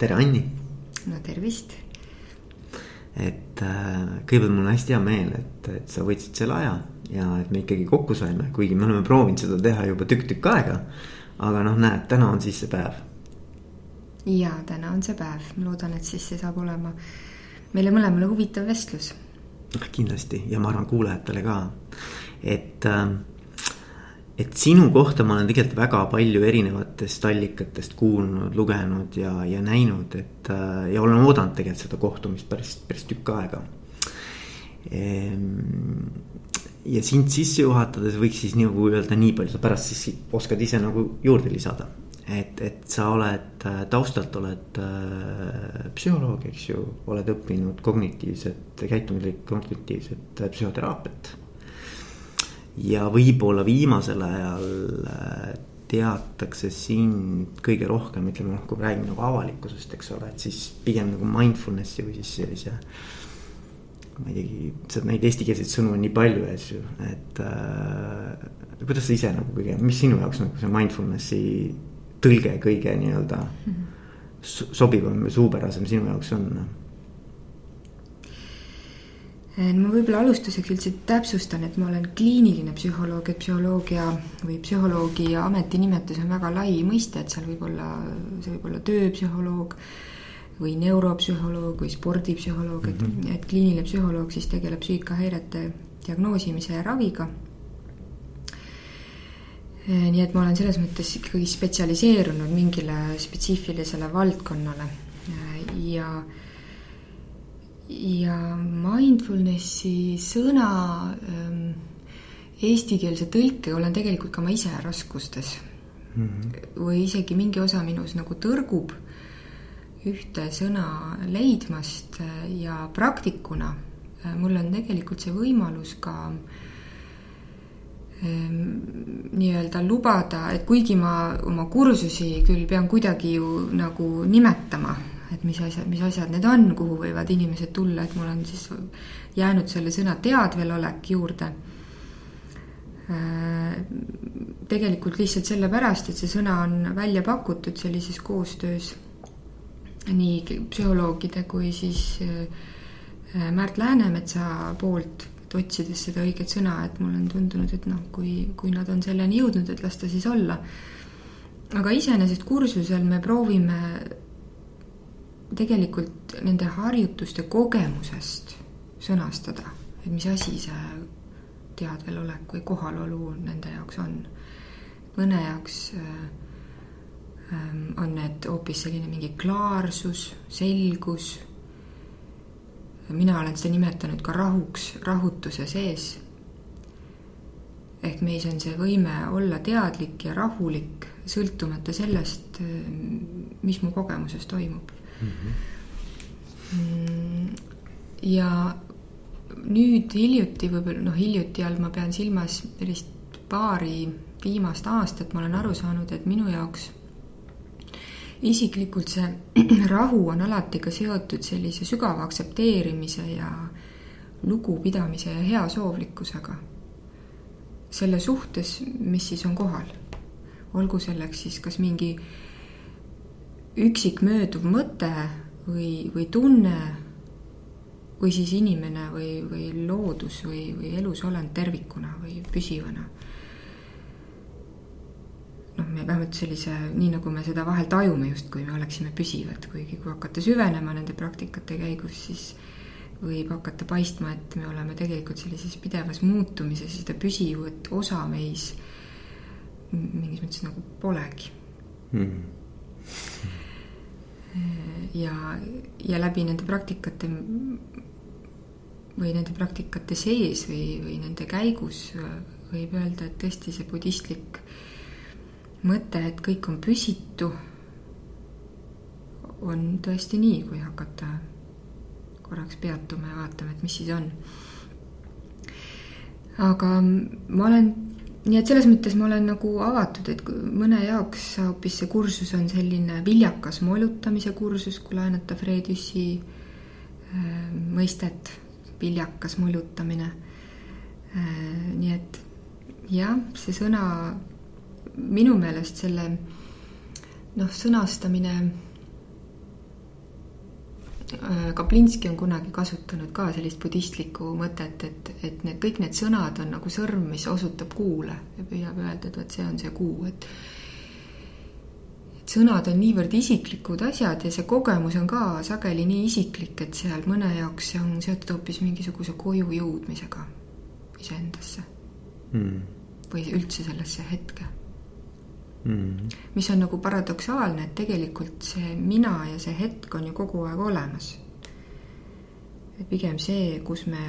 tere, Anni. no tervist. et äh, kõigepealt mul on hästi hea meel, et, et sa võtsid selle aja ja et me ikkagi kokku saime, kuigi me oleme proovinud seda teha juba tükk-tükk aega. aga noh, näed, täna on siis see päev. ja täna on see päev, ma loodan, et siis see saab olema meile mõlemale huvitav vestlus. kindlasti ja ma arvan kuulajatele ka, et äh, et sinu kohta ma olen tegelikult väga palju erinevatest allikatest kuulnud, lugenud ja, ja näinud, et äh, ja olen oodanud tegelikult seda kohtumist päris, päris tükk aega. Ehm, ja sind sisse juhatades võiks siis nagu öelda nii palju, sa pärast siis oskad ise nagu juurde lisada. et, et sa oled äh, taustalt oled äh, psühholoog, eks ju, oled õppinud kognitiivset, käitumislikku kognitiivset psühhoteraapiat ja võib-olla viimasel ajal äh, teatakse sind kõige rohkem, ütleme noh, kui me räägime nagu avalikkusest, eks ole, et siis pigem nagu mindfulness'i või siis sellise. ma ei teagi, seda neid eestikeelseid sõnu on nii palju, eks ju, et äh, kuidas sa ise nagu kõige, mis sinu jaoks nagu see mindfulness'i tõlge kõige nii-öelda mm -hmm. sobivam või suupärasem sinu jaoks on? Äh, ma võib-olla alustuseks üldse täpsustan, et ma olen kliiniline psühholoog, et psühholoogia või psühholoogi ametinimetus on väga lai mõiste, et seal võib olla, see võib olla tööpsühholoog või neuropsühholoog või spordipsühholoog mm, -hmm. et, et kliiniline psühholoog siis tegeleb psüühikahäirete diagnoosimise ja raviga. Äh, nii et ma olen selles mõttes ikkagi spetsialiseerunud mingile spetsiifilisele valdkonnale äh, ja ja mindfulnessi sõna ähm, eestikeelse tõlke olen tegelikult ka ma ise raskustes mm. -hmm. või isegi mingi osa minus nagu tõrgub ühte sõna leidmast ja praktikuna äh, mul on tegelikult see võimalus ka ähm, nii-öelda lubada, et kuigi ma oma kursusi küll pean kuidagi ju nagu nimetama et mis asjad, mis asjad need on, kuhu võivad inimesed tulla, et mul on siis jäänud selle sõna teadvelolek juurde. Äh, tegelikult lihtsalt sellepärast, et see sõna on välja pakutud sellises koostöös nii psühholoogide kui siis äh, Märt Läänemetsa poolt, et otsides seda õiget sõna, et mulle on tundunud, et noh, kui, kui nad on selleni jõudnud, et las ta siis olla. aga iseenesest kursusel me proovime tegelikult nende harjutuste kogemusest sõnastada, et mis asi see teadvelolek või kohalolu nende jaoks on. mõne jaoks äh, ähm, on need hoopis selline mingi klaarsus, selgus. mina olen seda nimetanud ka rahuks, rahutuse sees. ehk meis on see võime olla teadlik ja rahulik, sõltumata sellest, äh, mis mu kogemuses toimub mm. ja nüüd hiljuti, võib-olla noh, hiljuti all ma pean silmas sellist paari viimast aastat, ma olen aru saanud, et minu jaoks isiklikult see rahu on alati ka seotud sellise sügava aktsepteerimise ja lugupidamise ja heasoovlikkusega. selle suhtes, mis siis on kohal. olgu selleks siis kas mingi üksik mööduv mõte või, või tunne või siis inimene või, või loodus või, või elusolend tervikuna või püsivana. noh, me vähemalt sellise, nii nagu me seda vahel tajume, justkui me oleksime püsivad, kuigi kui hakata süvenema nende praktikate käigus, siis võib hakata paistma, et me oleme tegelikult sellises pidevas muutumises, seda püsivat osa meis mingis mõttes nagu polegi mm. ja, ja läbi nende praktikate või nende praktikate sees või, või nende käigus võib öelda, et tõesti see budistlik mõte, et kõik on püsitu, on tõesti nii, kui hakata korraks peatuma ja vaatama, et mis siis on. aga ma olen nii et selles mõttes ma olen nagu avatud, et mõne jaoks hoopis see kursus on selline viljakas molutamise kursus, kui laenata Fredüsi äh, mõistet, viljakas molutamine äh,. nii et jah, see sõna minu meelest selle noh, sõnastamine Kaplinski on kunagi kasutanud ka sellist budistlikku mõtet, et, et need kõik need sõnad on nagu sõrm, mis osutab kuule ja püüab öelda, et vot see on see kuu, et et sõnad on niivõrd isiklikud asjad ja see kogemus on ka sageli nii isiklik, et seal mõne jaoks see on seotud hoopis mingisuguse koju jõudmisega iseendasse mm. või üldse sellesse hetke mm.. mis on nagu paradoksaalne, et tegelikult see mina ja see hetk on ju kogu aeg olemas. pigem see, kus me,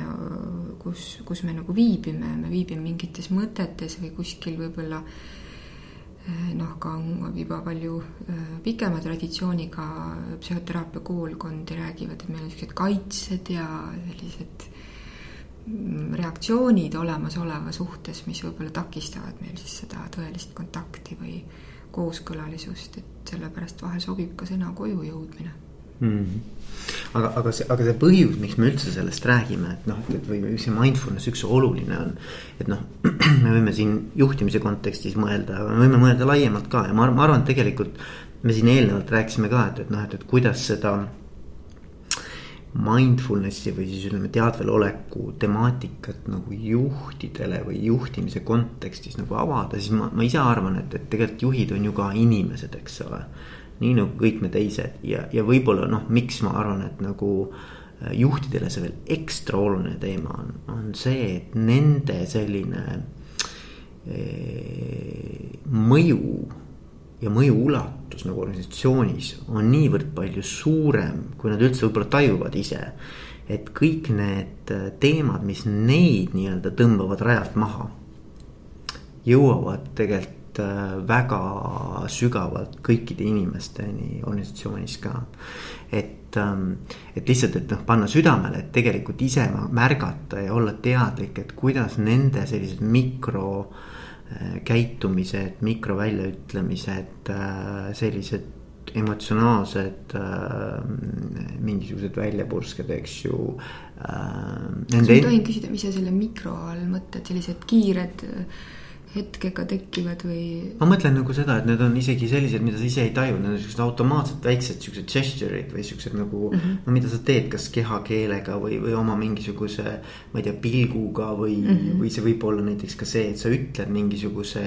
kus, kus me nagu viibime, me viibime mingites mõtetes või kuskil võib-olla eh, noh, ka juba palju eh, pikema traditsiooniga psühhoteraapia koolkondi räägivad, et meil on niisugused kaitsed ja sellised reaktsioonid olemasoleva suhtes, mis võib-olla takistavad meil siis seda tõelist kontakti või kooskõlalisust, et sellepärast vahel sobib ka sõna koju jõudmine mm. -hmm. aga, aga see, aga see põhjus, miks me üldse sellest räägime, et noh, et või see mindfulness üks oluline on. et noh, me võime siin juhtimise kontekstis mõelda, aga me võime mõelda laiemalt ka ja ma, ma arvan, et tegelikult. me siin eelnevalt rääkisime ka, et, et noh, et, et kuidas seda mindfulness'i või siis ütleme teadveloleku temaatikat nagu juhtidele või juhtimise kontekstis nagu avada, siis ma, ma ise arvan, et, et tegelikult juhid on ju ka inimesed, eks ole. nii nagu kõik me teised ja, ja võib-olla noh, miks ma arvan, et nagu äh, juhtidele see veel ekstra oluline teema on, on see, et nende selline ee, mõju ja mõju ulatus nagu organisatsioonis on niivõrd palju suurem, kui nad üldse võib-olla tajuvad ise. et kõik need äh, teemad, mis neid nii-öelda tõmbavad rajalt maha, jõuavad tegelikult äh, väga sügavalt kõikide inimesteni organisatsioonis ka. et, ähm, et lihtsalt, et noh, panna südamele, et tegelikult ise märgata ja olla teadlik, et kuidas nende sellised mikro Äh, käitumised, mikroväljaütlemised, äh, sellised emotsionaalsed äh, mingisugused väljapursked, eks ju äh,. kas ma tohin küsida, mis sa selle mikro all mõtled, sellised kiired äh, hetkega tekivad või? ma mõtlen nagu seda, et need on isegi sellised, mida sa ise ei taju, need on siuksed automaatsed väiksed siuksed gesture'id või siuksed nagu mm. -hmm. no mida sa teed, kas kehakeelega või, või oma mingisuguse, ma ei tea, pilguga või mm, -hmm. või see võib olla näiteks ka see, et sa ütled mingisuguse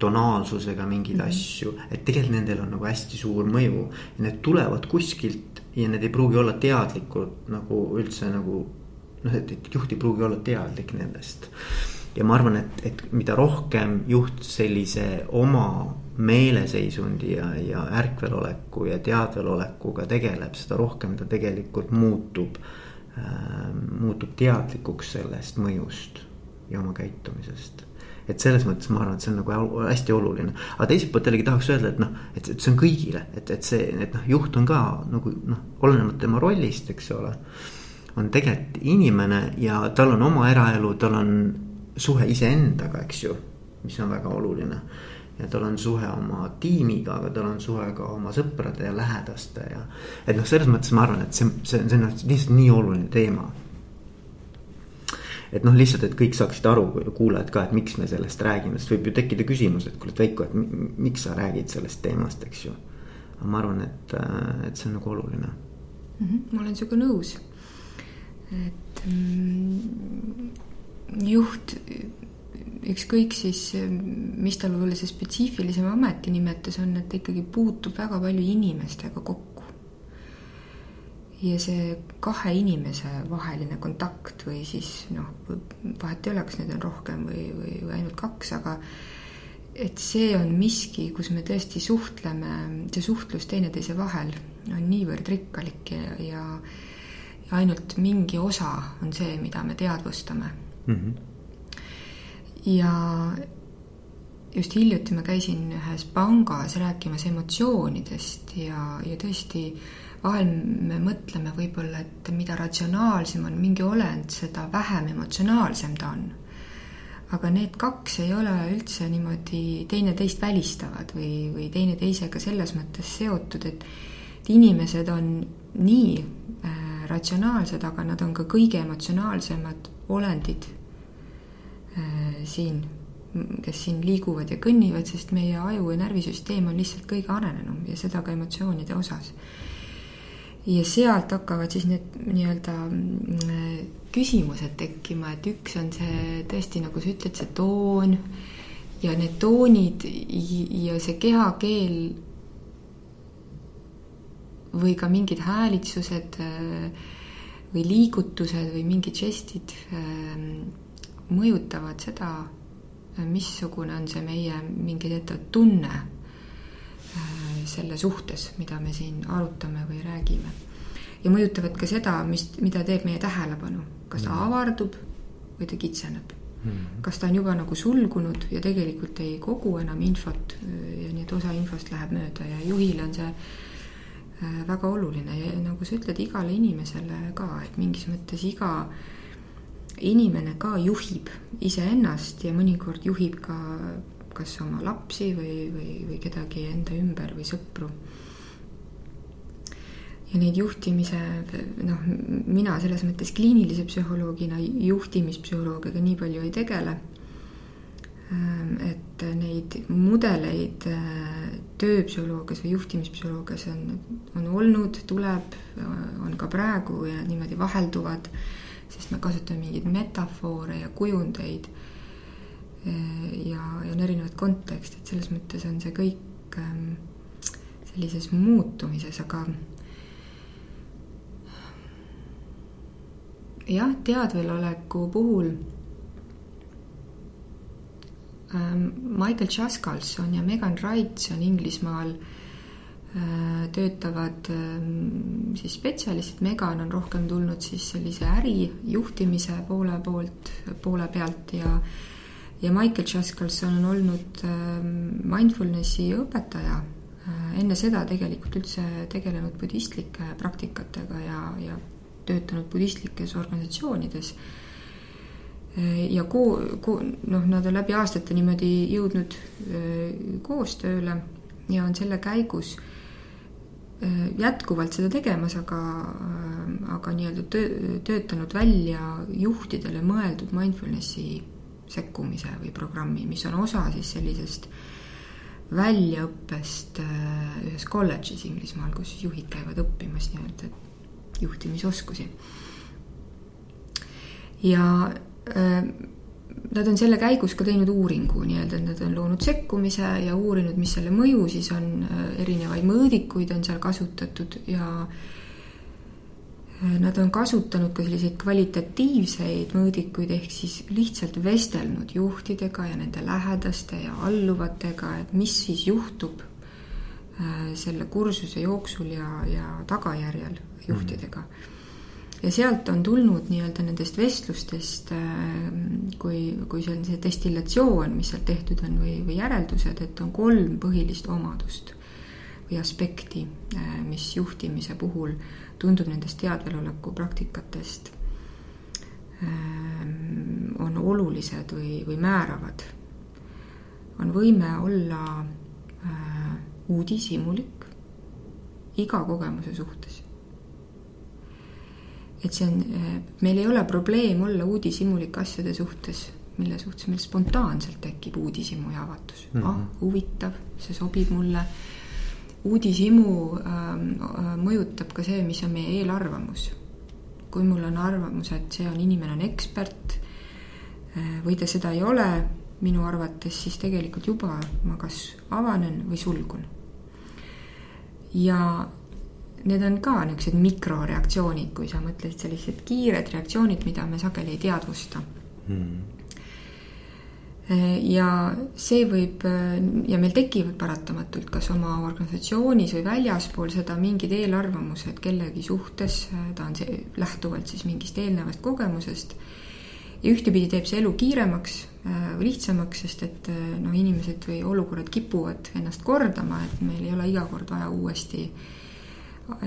tonaalsusega mingeid mm -hmm. asju. et tegelikult nendel on nagu hästi suur mõju ja need tulevad kuskilt ja need ei pruugi olla teadlikud nagu üldse nagu noh, et, juht ei pruugi olla teadlik nendest ja ma arvan, et, et mida rohkem juht sellise oma meeleseisundi ja, ja ärkveloleku ja teadvelolekuga tegeleb, seda rohkem ta tegelikult muutub äh,, muutub teadlikuks sellest mõjust ja oma käitumisest et selles mõttes ma arvan, et see on nagu hästi oluline, aga teiselt poolt jällegi tahaks öelda, et noh, et, et see on kõigile, et, et see, et noh, juht on ka nagu noh, olenemata tema rollist, eks ole. on tegelikult inimene ja tal on oma eraelu, tal on suhe iseendaga, eks ju, mis on väga oluline. ja tal on suhe oma tiimiga, aga tal on suhe ka oma sõprade ja lähedaste ja. et noh, selles mõttes ma arvan, et see, see, see on lihtsalt nii oluline teema. et noh, lihtsalt, et kõik saaksid aru, kuulajad ka, et miks me sellest räägime, sest võib ju tekkida küsimus, et kuule, et Veiko, et miks sa räägid sellest teemast, eks ju. aga ma arvan, et, et see on nagu oluline mm. -hmm, ma olen sinuga nõus, et mm, juht, ükskõik siis, mis tal võib-olla see spetsiifilisem ametinimetus on, et ta ikkagi puutub väga palju inimestega kokku. ja see kahe inimese vaheline kontakt või siis noh, vahet ei ole, kas neid on rohkem või, või, või ainult kaks, aga et see on miski, kus me tõesti suhtleme, see suhtlus teineteise vahel on niivõrd rikkalik ja, ja, ja ainult mingi osa on see, mida me teadvustame mm. -hmm. ja just hiljuti ma käisin ühes pangas rääkimas emotsioonidest ja, ja tõesti vahel me mõtleme võib-olla, et mida ratsionaalsem on mingi olend, seda vähem emotsionaalsem ta on. aga need kaks ei ole üldse niimoodi teineteist välistavad või, või teineteisega selles mõttes seotud, et et inimesed on nii äh, ratsionaalsed, aga nad on ka kõige emotsionaalsemad olendid siin, kes siin liiguvad ja kõnnivad, sest meie aju ja närvisüsteem on lihtsalt kõige arenenum ja seda ka emotsioonide osas. ja sealt hakkavad siis need nii-öelda mm, küsimused tekkima, et üks on see tõesti, nagu sa ütled, see toon ja need toonid ja see kehakeel või ka mingid häälitsused või liigutused või mingid žestid mõjutavad seda, missugune on see meie mingi teatav tunne selle suhtes, mida me siin arutame või räägime. ja mõjutavad ka seda, mis, mida teeb meie tähelepanu, kas ta mm. avardub või ta kitseneb mm. -hmm. kas ta on juba nagu sulgunud ja tegelikult ei kogu enam infot ja nii et osa infost läheb mööda ja juhile on see äh, väga oluline ja nagu sa ütled, igale inimesele ka, et mingis mõttes iga inimene ka juhib iseennast ja mõnikord juhib ka kas oma lapsi või, või, või kedagi enda ümber või sõpru. ja neid juhtimise, noh, mina selles mõttes kliinilise psühholoogina juhtimispsühholoogiaga nii palju ei tegele. Ähm, et neid mudeleid äh, tööpsühholoogias või juhtimispsühholoogias on, on olnud, tuleb, on ka praegu ja niimoodi vahelduvad, sest me kasutame mingeid metafoore ja kujundeid ja, ja on erinevad kontekstid, selles mõttes on see kõik ähm, sellises muutumises, aga jah, teadveloleku puhul ähm, Michael Chaskalson ja Megan Wright on Inglismaal äh, töötavad ähm, siis spetsialistid, Megan on rohkem tulnud siis sellise ärijuhtimise poole poolt, poole pealt ja ja Michael Chaskalson on olnud ähm, mindfulnessi õpetaja. Äh, enne seda tegelikult üldse tegelenud budistlike praktikatega ja, ja töötanud budistlikes organisatsioonides. Äh, ja koo-, koo-, noh, nad on läbi aastate niimoodi jõudnud äh, koostööle ja on selle käigus jätkuvalt seda tegemas, aga, aga nii-öelda töö, töötanud välja juhtidele mõeldud mindfulnessi sekkumise või programmi, mis on osa siis sellisest väljaõppest äh, ühes kolledžis Inglismaal, kus juhid käivad õppimas nii-öelda juhtimisoskusi. ja äh, nad on selle käigus ka teinud uuringu nii-öelda, et nad on loonud sekkumise ja uurinud, mis selle mõju siis on, äh, erinevaid mõõdikuid on seal kasutatud ja äh, Nad on kasutanud ka selliseid kvalitatiivseid mõõdikuid, ehk siis lihtsalt vestelnud juhtidega ja nende lähedaste ja alluvatega, et mis siis juhtub äh, selle kursuse jooksul ja, ja tagajärjel juhtidega. Ja sealt on tulnud nii-öelda nendest vestlustest, äh, kui, kui see on see destillatsioon, mis sealt tehtud on, või, või järeldused, et on kolm põhilist omadust või aspekti, äh, mis juhtimise puhul tundub nendest teadveloleku praktikatest ähm, on olulised või, või määravad, on võime olla äh, uudishimulik iga kogemuse suhtes. Et see on, äh, meil ei ole probleem olla uudishimulik asjade suhtes, mille suhtes meil spontaanselt tekib uudishimu ja avatus mm. -hmm. ah, huvitav, see sobib mulle uudishimu ähm, äh, mõjutab ka see, mis on meie eelarvamus. kui mul on arvamus, et see on, inimene on ekspert äh, või ta seda ei ole minu arvates, siis tegelikult juba ma kas avanen või sulgun. ja need on ka niisugused mikroreaktsioonid, kui sa mõtled sellised kiired reaktsioonid, mida me sageli ei teadvusta hmm ja see võib ja meil tekivad paratamatult kas oma organisatsioonis või väljaspool seda mingid eelarvamused kellegi suhtes, ta on see lähtuvalt siis mingist eelnevast kogemusest. ja ühtepidi teeb see elu kiiremaks või lihtsamaks, sest et noh, inimesed või olukorrad kipuvad ennast kordama, et meil ei ole iga kord vaja uuesti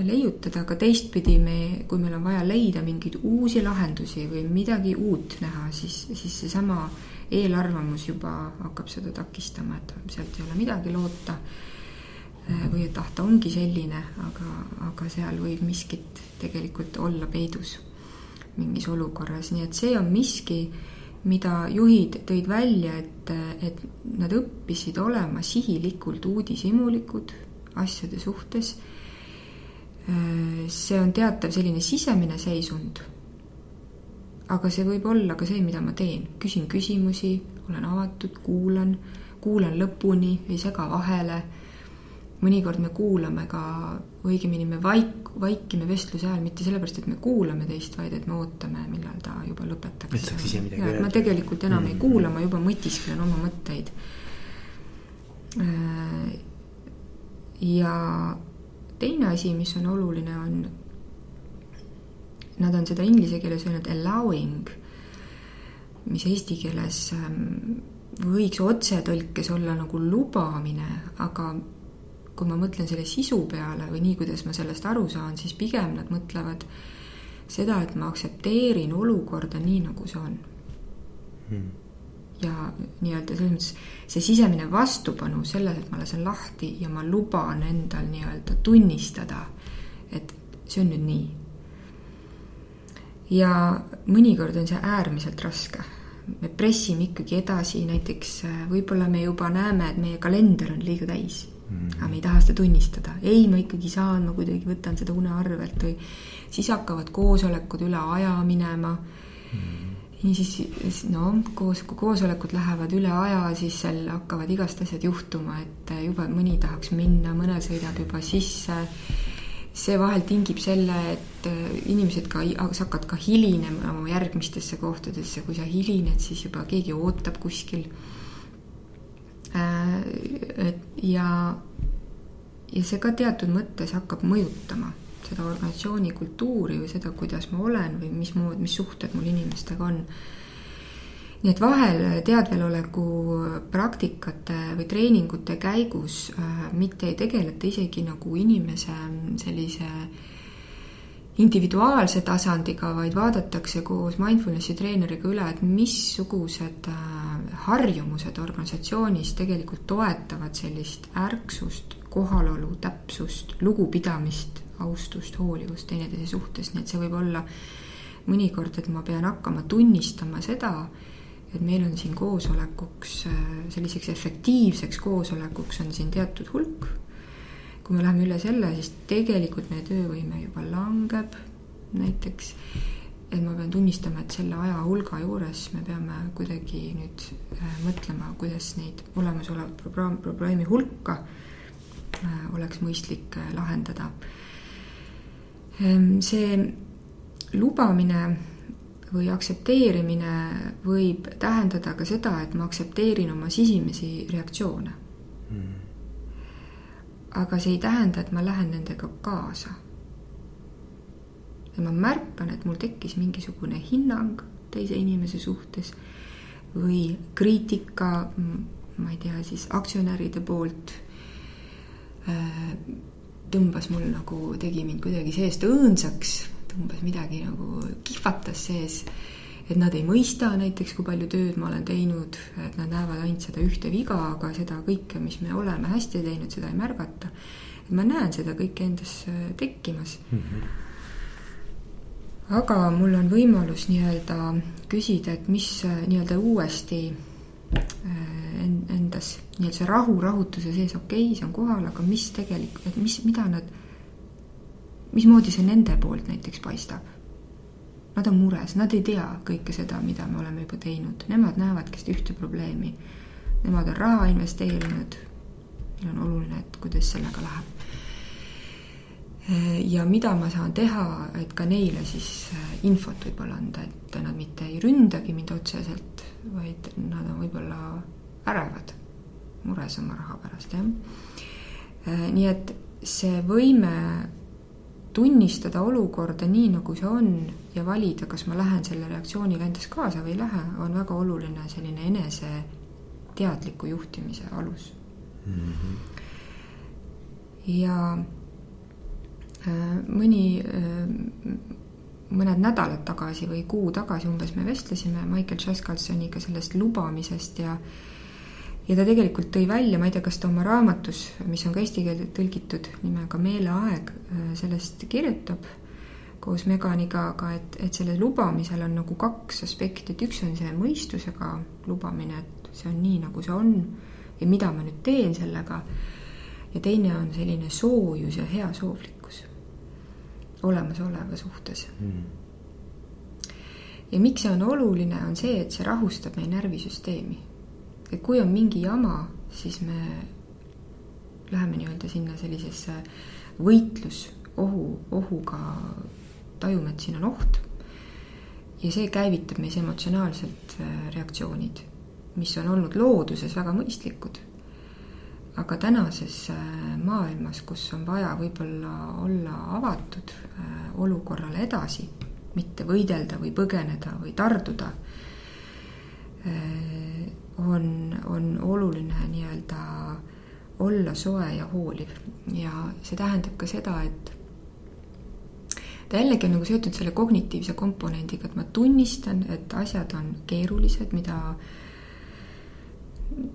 leiutada, aga teistpidi me, kui meil on vaja leida mingeid uusi lahendusi või midagi uut näha, siis, siis seesama eelarvamus juba hakkab seda takistama, et sealt ei ole midagi loota. või et ah, ta ongi selline, aga, aga seal võib miskit tegelikult olla peidus mingis olukorras, nii et see on miski, mida juhid tõid välja, et, et nad õppisid olema sihilikult uudishimulikud asjade suhtes see on teatav selline sisemine seisund. aga see võib olla ka see, mida ma teen, küsin küsimusi, olen avatud, kuulan, kuulan lõpuni, ei sega vahele. mõnikord me kuulame ka, õigemini me vaik-, vaikime vestluse ajal mitte sellepärast, et me kuulame teist, vaid et me ootame, millal ta juba lõpetaks. et saaks ise midagi öelda. ma tegelikult enam mm -hmm. ei kuula, ma juba mõtisklen oma mõtteid. Äh, ja teine asi, mis on oluline, on, nad on seda inglise keeles öelnud allowing, mis eesti keeles ähm, võiks otsetõlkes olla nagu lubamine, aga kui ma mõtlen selle sisu peale või nii, kuidas ma sellest aru saan, siis pigem nad mõtlevad seda, et ma aktsepteerin olukorda nii, nagu see on. Hmm ja nii-öelda selles mõttes see sisemine vastupanu selles, et ma lasen lahti ja ma luban endal nii-öelda tunnistada, et see on nüüd nii. ja mõnikord on see äärmiselt raske. me pressime ikkagi edasi, näiteks äh, võib-olla me juba näeme, et meie kalender on liiga täis mm. -hmm. aga me ei taha seda tunnistada, ei, ma ikkagi saan, ma kuidagi võtan seda une arvelt või siis hakkavad koosolekud üle aja minema mm. -hmm niisiis, no koos, kui koosolekud lähevad üle aja, siis seal hakkavad igast asjad juhtuma, et juba mõni tahaks minna, mõnel sõidab juba sisse. see vahel tingib selle, et inimesed ka, sa hakkad ka hilinema oma järgmistesse kohtadesse, kui sa hilined, siis juba keegi ootab kuskil. Äh, et ja, ja see ka teatud mõttes hakkab mõjutama seda organisatsiooni kultuuri või seda, kuidas ma olen või mismoodi, mis suhted mul inimestega on. nii et vahel teadveloleku praktikate või treeningute käigus äh, mitte ei tegeleta isegi nagu inimese sellise individuaalse tasandiga, vaid vaadatakse koos mindfulnessi treeneriga üle, et missugused äh, harjumused organisatsioonis tegelikult toetavad sellist ärksust, kohalolu, täpsust, lugupidamist austust, hoolivust teineteise suhtes, nii et see võib olla mõnikord, et ma pean hakkama tunnistama seda, et meil on siin koosolekuks, selliseks efektiivseks koosolekuks on siin teatud hulk. kui me läheme üle selle, siis tegelikult meie töövõime juba langeb näiteks. et ma pean tunnistama, et selle ajahulga juures me peame kuidagi nüüd äh, mõtlema, kuidas neid olemasolevat probleemi, probleemi hulka äh, oleks mõistlik äh, lahendada. Ehm, see lubamine või aktsepteerimine võib tähendada ka seda, et ma aktsepteerin oma sisimisi reaktsioone. Mm.. aga see ei tähenda, et ma lähen nendega kaasa. ja ma märkan, et mul tekkis mingisugune hinnang teise inimese suhtes või kriitika, ma ei tea, siis aktsionäride poolt. äh, tõmbas mul nagu, tegi mind kuidagi seest õõnsaks, tõmbas midagi nagu, kihvatas sees. et nad ei mõista näiteks, kui palju tööd ma olen teinud, et nad näevad ainult seda ühte viga, aga seda kõike, mis me oleme hästi teinud, seda ei märgata. et ma näen seda kõike endas äh, tekkimas mm. -hmm aga mul on võimalus nii-öelda küsida, et mis äh, nii-öelda uuesti äh, endas nii et see rahu rahutuse sees, okei okay,, see on kohal, aga mis tegelikult, et mis, mida nad, mismoodi see nende poolt näiteks paistab? Nad on mures, nad ei tea kõike seda, mida me oleme juba teinud, nemad näevadki seda ühte probleemi. Nemad on raha investeerinud. Neil on oluline, et kuidas sellega läheb. ja mida ma saan teha, et ka neile siis äh, infot võib-olla anda, et nad mitte ei ründagi mind otseselt, vaid nad on võib-olla ärevad mures oma raha pärast, jah. Äh, nii et see võime tunnistada olukorda nii, nagu see on ja valida, kas ma lähen selle reaktsiooniga endas kaasa või ei lähe, on väga oluline selline enese teadliku juhtimise alus mm. -hmm. ja äh, mõni, äh, mõned nädalad tagasi või kuu tagasi umbes me vestlesime Michael Chaskalsoniga sellest lubamisest ja ja ta tegelikult tõi välja, ma ei tea, kas ta oma raamatus, mis on ka eesti keelde tõlgitud nimega Meeleaeg, äh, sellest kirjutab koos Meganiga, aga et, et selle lubamisel on nagu kaks aspekti, et üks on see mõistusega lubamine, et see on nii, nagu see on ja mida ma nüüd teen sellega. ja teine on selline soojus ja heasoovlikkus. Olemasoleva suhtes mm.. ja miks see on oluline, on see, et see rahustab meie närvisüsteemi. et kui on mingi jama, siis me läheme nii-öelda sinna sellisesse võitlus ohu, ohuga, tajume, et siin on oht. ja see käivitab meis emotsionaalselt äh, reaktsioonid, mis on olnud looduses väga mõistlikud aga tänases äh, maailmas, kus on vaja võib-olla olla avatud äh, olukorrale edasi, mitte võidelda või põgeneda või tarduda, äh, on, on oluline nii-öelda olla soe ja hooliv. Ja see tähendab ka seda, et ta jällegi on nagu seotud selle kognitiivse komponendiga, et ma tunnistan, et asjad on keerulised, mida äh,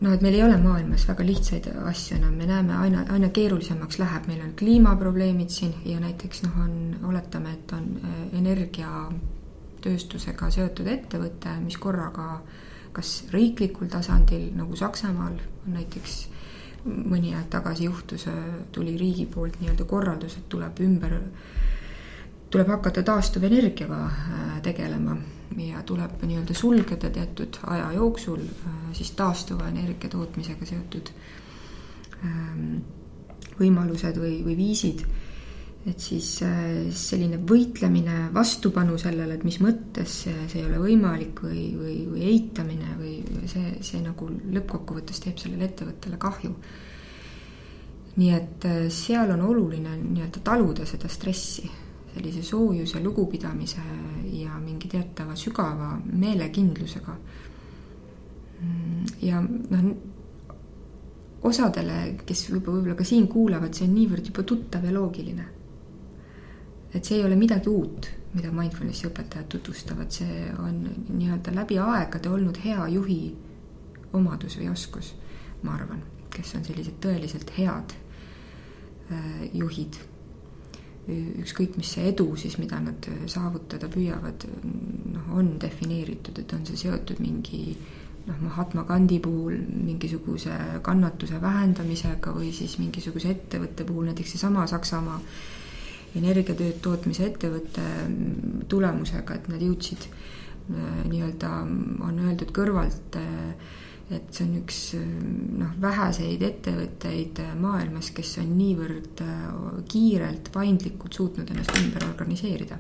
noh, et meil ei ole maailmas väga lihtsaid asju enam, me näeme aina, aina keerulisemaks läheb, meil on kliimaprobleemid siin ja näiteks noh, on, oletame, et on äh, energiatööstusega seotud ettevõte, mis korraga kas riiklikul tasandil nagu Saksamaal on näiteks mõni aeg tagasi juhtus, äh, tuli riigi poolt nii-öelda korraldus, et tuleb ümber, tuleb hakata taastuvenergiaga äh, tegelema ja tuleb nii-öelda sulgeda teatud aja jooksul äh, siis taastuva energia tootmisega seotud ähm, võimalused või, või viisid. et siis äh, selline võitlemine, vastupanu sellele, et mis mõttes see, see ei ole võimalik või, või, või eitamine või see, see nagu lõppkokkuvõttes teeb sellele ettevõttele kahju. nii et seal on oluline nii-öelda taluda seda stressi sellise soojuse, lugupidamise ja mingi teatava sügava meelekindlusega. ja noh, osadele, kes võib-olla, võib-olla ka siin kuulavad, see on niivõrd juba tuttav ja loogiline. et see ei ole midagi uut, mida mindfulnessi õpetajad tutvustavad, see on nii-öelda läbi aegade olnud hea juhi omadus või oskus, ma arvan, kes on sellised tõeliselt head äh, juhid ükskõik, mis see edu siis, mida nad saavutada püüavad, noh, on defineeritud, et on see seotud mingi noh, Mahatma Gandhi puhul mingisuguse kannatuse vähendamisega või siis mingisuguse ettevõtte puhul, näiteks seesama Saksamaa energiatööd tootmise ettevõtte tulemusega, et nad jõudsid nii-öelda, on öeldud kõrvalt äh, et see on üks noh, väheseid ettevõtteid maailmas, kes on niivõrd äh, kiirelt, paindlikult suutnud ennast ümber organiseerida.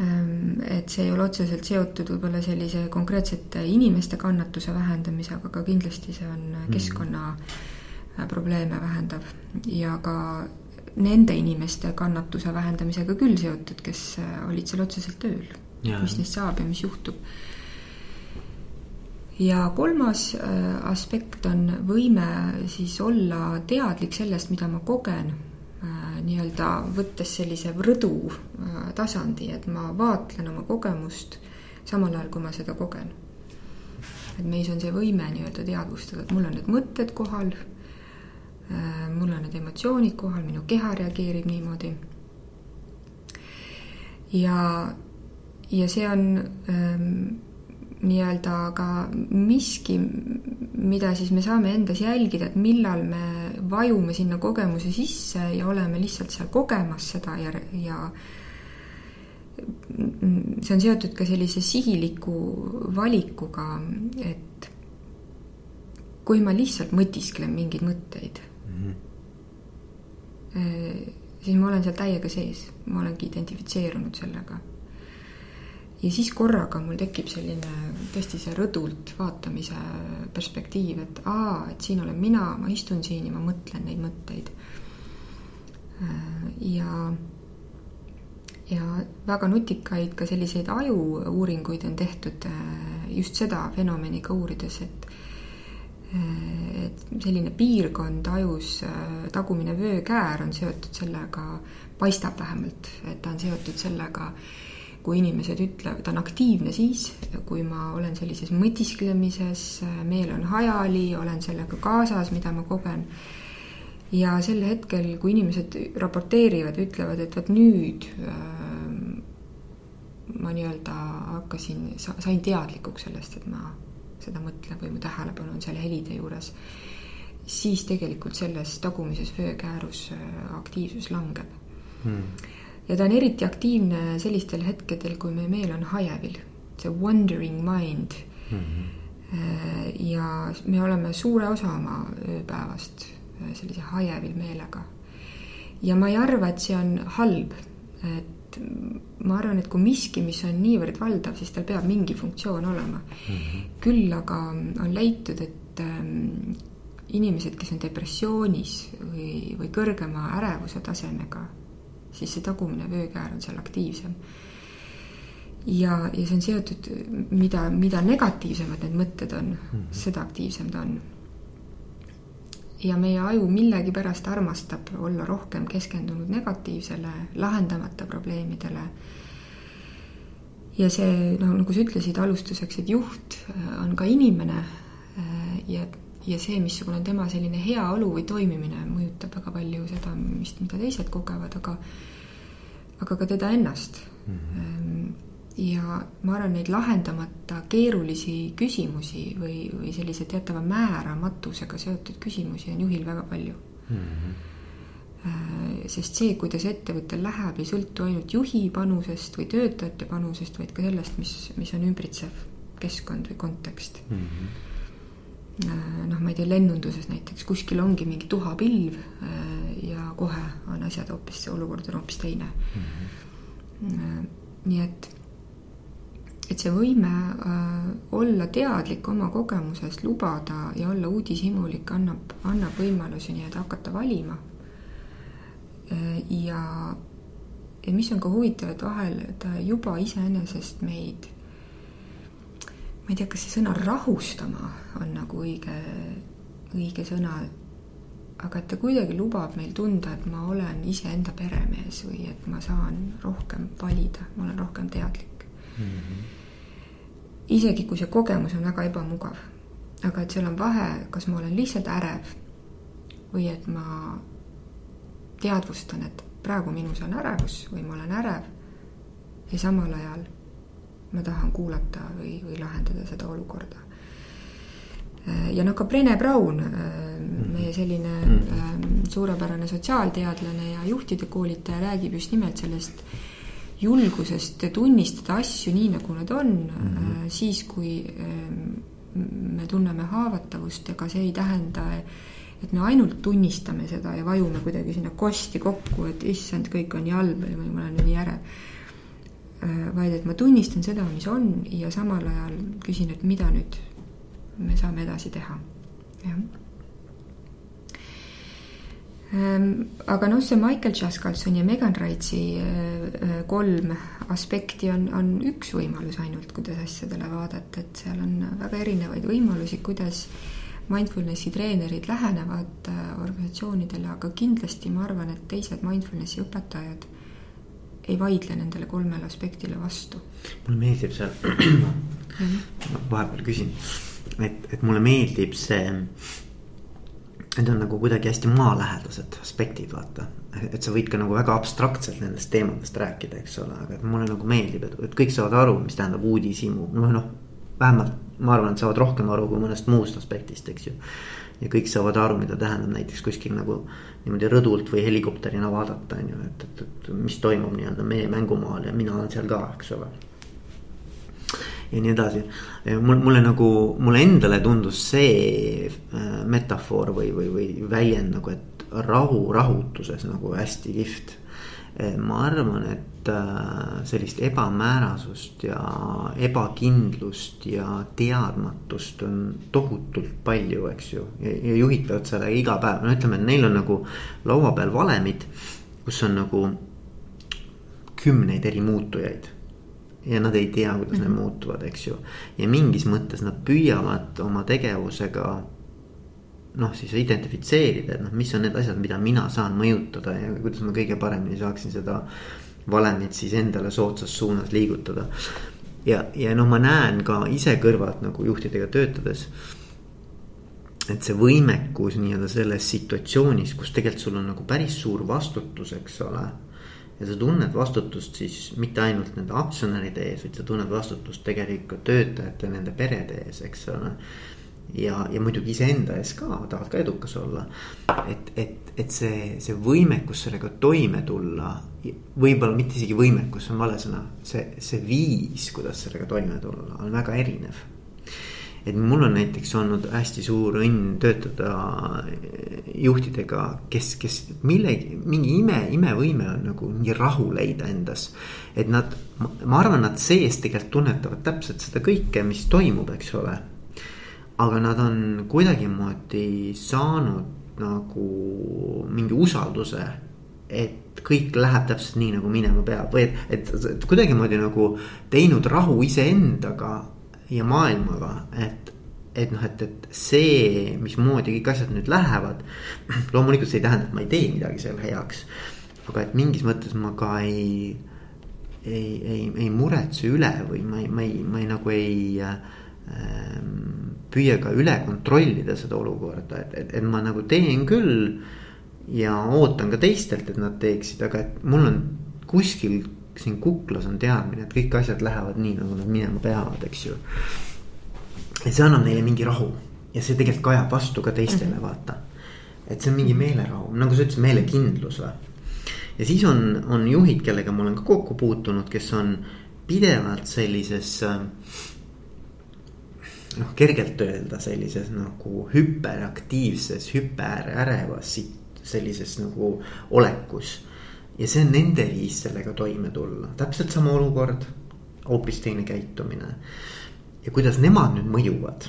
Ähm, et see ei ole otseselt seotud võib-olla sellise konkreetsete inimeste kannatuse vähendamisega, aga kindlasti see on mhm. keskkonna mm. probleeme vähendav ja ka nende inimeste kannatuse vähendamisega küll seotud, kes äh, olid seal otseselt tööl. mis neist saab ja mis juhtub ja kolmas äh, aspekt on võime siis olla teadlik sellest, mida ma kogen, äh, nii-öelda võttes sellise rõdu äh, tasandi, et ma vaatlen oma kogemust samal ajal, kui ma seda kogen. et meis on see võime nii-öelda teadvustada, et mul on need mõtted kohal, mul on need emotsioonid kohal, minu keha reageerib niimoodi. ja, ja see on ähm, nii-öelda ka miski, mida siis me saame endas jälgida, et millal me vajume sinna kogemuse sisse ja oleme lihtsalt seal kogemas seda ja, ja see on seotud ka sellise sihiliku valikuga, et kui ma lihtsalt mõtisklen mingeid mõtteid mm, -hmm. siis ma olen seal täiega sees, ma olengi identifitseerunud sellega ja siis korraga mul tekib selline tõesti see rõdult vaatamise perspektiiv, et aa, et siin olen mina, ma istun siin ja ma mõtlen neid mõtteid. ja, ja väga nutikaid ka selliseid ajuuuringuid on tehtud just seda fenomeni ka uurides, et et selline piirkond ajus, tagumine vöökäär on seotud sellega, paistab vähemalt, et ta on seotud sellega, kui inimesed ütlevad, ta on aktiivne siis, kui ma olen sellises mõtisklemises, meel on hajali, olen sellega kaasas, mida ma kogen. ja sel hetkel, kui inimesed raporteerivad, ütlevad, et vot nüüd äh, ma nii-öelda hakkasin, sain teadlikuks sellest, et ma seda mõtlen või mu tähelepanu on seal helide juures. siis tegelikult selles tagumises vöökäärus äh, aktiivsus langeb mm.. Ja ta on eriti aktiivne sellistel hetkedel, kui meie meel on hajevil, see wandering mind mm. -hmm. ja me oleme suure osa oma ööpäevast äh, sellise hajevil meelega. ja ma ei arva, et see on halb, et ma arvan, et kui miski, mis on niivõrd valdav, siis tal peab mingi funktsioon olema mm. -hmm. küll aga on leitud, et ähm, inimesed, kes on depressioonis või, või kõrgema ärevuse tasemega, siis see tagumine vöökäär on seal aktiivsem. ja, ja see on seotud, mida, mida negatiivsemad need mõtted on mm, -hmm. seda aktiivsem ta on. ja meie aju millegipärast armastab olla rohkem keskendunud negatiivsele, lahendamata probleemidele ja see, noh, nagu sa ütlesid alustuseks, et juht äh, on ka inimene äh, ja ja see, missugune on tema selline heaolu või toimimine, mõjutab väga palju seda, mis, mida teised kogevad, aga aga ka teda ennast mm. -hmm. ja ma arvan, neid lahendamata keerulisi küsimusi või, või sellise teatava määramatusega seotud küsimusi on juhil väga palju mm. -hmm sest see, kuidas ettevõttel läheb, ei sõltu ainult juhi panusest või töötajate panusest, vaid ka sellest, mis, mis on ümbritsev keskkond või kontekst mm. -hmm noh, ma ei tea, lennunduses näiteks kuskil ongi mingi tuhapilv äh, ja kohe on asjad hoopis, olukord on hoopis teine mm. -hmm. nii et, et see võime olla teadlik oma kogemusest, lubada ja olla uudishimulik annab, annab võimalusi nii-öelda hakata valima. ja, ja mis on ka huvitav, et vahel ta juba iseenesest meid ma ei tea, kas see sõna rahustama on nagu õige, õige sõna, aga et ta kuidagi lubab meil tunda, et ma olen iseenda peremees või et ma saan rohkem valida, ma olen rohkem teadlik mm. -hmm. isegi kui see kogemus on väga ebamugav, aga et seal on vahe, kas ma olen lihtsalt ärev või et ma teadvustan, et praegu minus on ärevus või ma olen ärev ja samal ajal ma tahan kuulata või, või lahendada seda olukorda. ja noh, ka Brene Brown, mhm. meie selline mm. suurepärane sotsiaalteadlane ja juhtide koolitaja räägib just nimelt sellest julgusest tunnistada asju nii, nagu nad on mm, -hmm. siis kui me tunneme haavatavust, ega see ei tähenda, et me ainult tunnistame seda ja vajume kuidagi sinna kosti kokku, et issand, kõik on nii halb või ma olen nii Äh, vaid et ma tunnistan seda, mis on ja samal ajal küsin, et mida nüüd me saame edasi teha, jah. Ähm, aga noh, see Michael Chaskalson ja Megan Wrighti äh, äh, kolm aspekti on, on üks võimalus ainult, kuidas asjadele vaadata, et seal on väga erinevaid võimalusi, kuidas mindfulnessi treenerid lähenevad organisatsioonidele, aga kindlasti ma arvan, et teised mindfulnessi õpetajad ei vaidle nendele kolmele aspektile vastu. mulle meeldib see ma vahepeal küsin, et, et mulle meeldib see. Need on nagu kuidagi hästi maalähedased aspektid, vaata. et sa võid ka nagu väga abstraktselt nendest teemadest rääkida, eks ole, aga et mulle nagu meeldib, et, et kõik saavad aru, mis tähendab uudishimu, noh, noh. vähemalt ma arvan, et saavad rohkem aru kui mõnest muust aspektist, eks ju ja kõik saavad aru, mida tähendab näiteks kuskil nagu niimoodi rõdult või helikopterina vaadata, on ju, et, et, et mis toimub nii-öelda meie mängumaal ja mina olen seal ka, eks ole. ja nii edasi, mul, mulle nagu, mulle endale tundus see äh, metafoor või, või, või väljend nagu, et rahu rahutuses nagu hästi kihvt ma arvan, et äh, sellist ebamäärasust ja ebakindlust ja teadmatust on tohutult palju, eks ju. ja juhid peavad sellega iga päev, no ütleme, et neil on nagu laua peal valemid, kus on nagu kümneid eri muutujaid ja nad ei tea, kuidas mm -hmm. need muutuvad, eks ju. ja mingis mõttes nad püüavad oma tegevusega noh, siis identifitseerida, et noh, mis on need asjad, mida mina saan mõjutada ja kuidas ma kõige paremini saaksin seda valemit siis endale soodsas suunas liigutada. ja, ja noh, ma näen ka ise kõrvalt nagu juhtidega töötades. et see võimekus nii-öelda selles situatsioonis, kus tegelikult sul on nagu päris suur vastutus, eks ole. ja sa tunned vastutust siis mitte ainult nende aktsionäride ees, vaid sa tunned vastutust tegelikult töötajate, nende perede ees, eks ole ja, ja muidugi iseenda ees ka tahad ka edukas olla. et, et, et see, see võimekus sellega toime tulla, võib-olla mitte isegi võimekus, see on vale sõna, see, see viis, kuidas sellega toime tulla, on väga erinev et mul on näiteks olnud hästi suur õnn töötada juhtidega, kes, kes millegi, mingi ime, imevõime on nagu mingi rahu leida endas. et nad, ma arvan, nad sees tegelikult tunnetavad täpselt seda kõike, mis toimub, eks ole. Aga nad on kuidagimoodi saanud nagu mingi usalduse et kõik läheb täpselt nii, nagu minema peab või et, et, et kuidagimoodi nagu teinud rahu iseendaga ja maailmaga, et et noh, et, et see, mismoodi kõik asjad nüüd lähevad. loomulikult see ei tähenda, et ma ei tee midagi selle heaks. aga et mingis mõttes ma ka ei, ei, ei, ei muretse üle või ma ei, ma ei, ma ei nagu ei äh, püüa ka üle kontrollida seda olukorda, et, et, et ma nagu teen küll. ja ootan ka teistelt, et nad teeksid, aga et mul on kuskil siin kuklas on teadmine, et kõik asjad lähevad nii, nagu nad minema peavad, eks ju. et see annab neile mingi rahu ja see tegelikult kajab vastu ka teistele mm, -hmm. vaata. et see on mingi meelerahu, nagu sa ütlesid, meelekindlus või. ja siis on, on juhid, kellega ma olen ka kokku puutunud, kes on pidevalt sellises noh, kergelt öelda sellises nagu hüperaktiivses, hüperärevas sellises nagu olekus ja see on nende viis sellega toime tulla, täpselt sama olukord, hoopis teine käitumine. ja kuidas nemad nüüd mõjuvad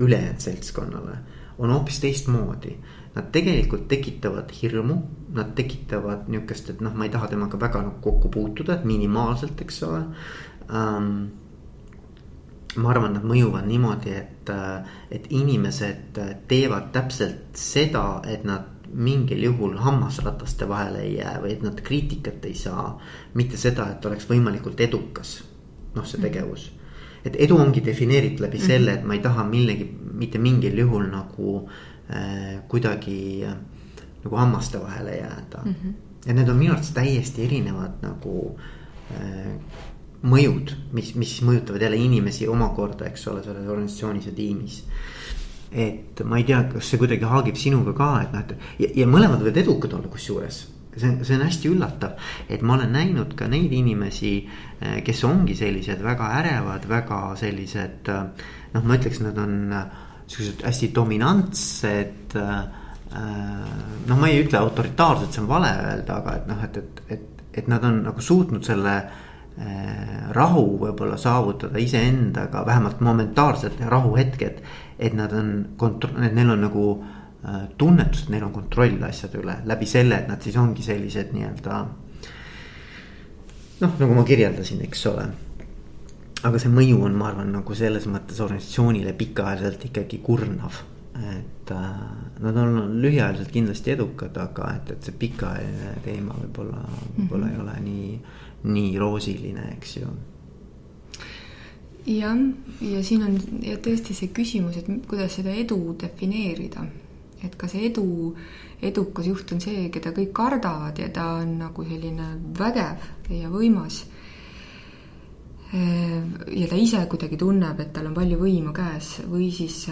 ülejäänud seltskonnale, on hoopis teistmoodi. Nad tegelikult tekitavad hirmu, nad tekitavad niukest, et noh, ma ei taha temaga väga nagu kokku puutuda, minimaalselt, eks ole um, ma arvan, nad mõjuvad niimoodi, et, et inimesed teevad täpselt seda, et nad mingil juhul hammasrataste vahele ei jää või et nad kriitikat ei saa. mitte seda, et oleks võimalikult edukas, noh, see mhm. tegevus. et edu ongi defineeritud läbi mhm. selle, et ma ei taha millegi, mitte mingil juhul nagu äh, kuidagi äh, nagu hammaste vahele jääda mm. -hmm. ja need on minu arvates täiesti erinevad nagu äh, mõjud, mis, mis mõjutavad jälle inimesi omakorda, eks ole, selles organisatsioonis ja tiimis et ma ei tea, kas see kuidagi haagib sinuga ka, et noh, et ja, ja mõlemad võivad edukad olla, kusjuures see on, see on hästi üllatav, et ma olen näinud ka neid inimesi, eh, kes ongi sellised väga ärevad, väga sellised. Eh, noh, ma ütleks, nad on eh, siuksed hästi dominantsed. noh, ma ei ütle autoritaarsed, see on vale öelda, aga et noh, et, et, et, et nad on nagu suutnud selle rahu võib-olla saavutada iseendaga, vähemalt momentaalselt rahuhetked et nad on kontro-, et neil on nagu äh, tunnetus, et neil on kontroll asjade üle läbi selle, et nad siis ongi sellised nii-öelda. noh, nagu ma kirjeldasin, eks ole. aga see mõju on, ma arvan, nagu selles mõttes organisatsioonile pikaajaliselt ikkagi kurnav. et äh, nad on lühiajaliselt kindlasti edukad, aga et, et see pikaajaline teema võib-olla, võib-olla mm -hmm. ei ole nii, nii roosiline, eks ju jah, ja siin on ja tõesti see küsimus, et kuidas seda edu defineerida. et kas edu, edukas juht on see, keda kõik kardavad ja ta on nagu selline vägev ja võimas. ja ta ise kuidagi tunneb, et tal on palju võimu käes või siis,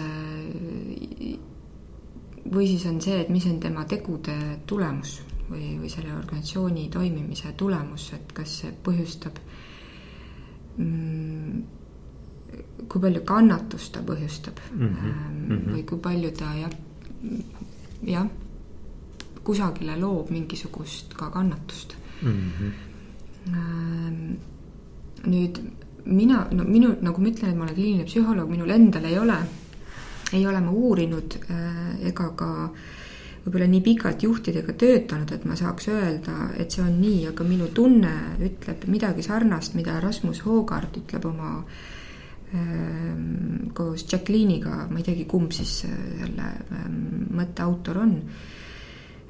või siis on see, et mis on tema tegude tulemus või, või selle organisatsiooni toimimise tulemus, et kas see põhjustab mm, kui palju kannatust ta põhjustab mm -hmm. või kui palju ta jah, jah, kusagile loob mingisugust ka kannatust mm. -hmm. nüüd mina, no minu, nagu ma ütlen, et ma olen kliiniline psühholoog, minul endal ei ole, ei ole ma uurinud äh, ega ka võib-olla nii pikalt juhtidega töötanud, et ma saaks öelda, et see on nii, aga minu tunne ütleb midagi sarnast, mida Rasmus Hoogart ütleb oma äh, Ehm, koos Jacqueline'iga, ma ei teagi, kumb siis äh, selle ähm, mõtte autor on.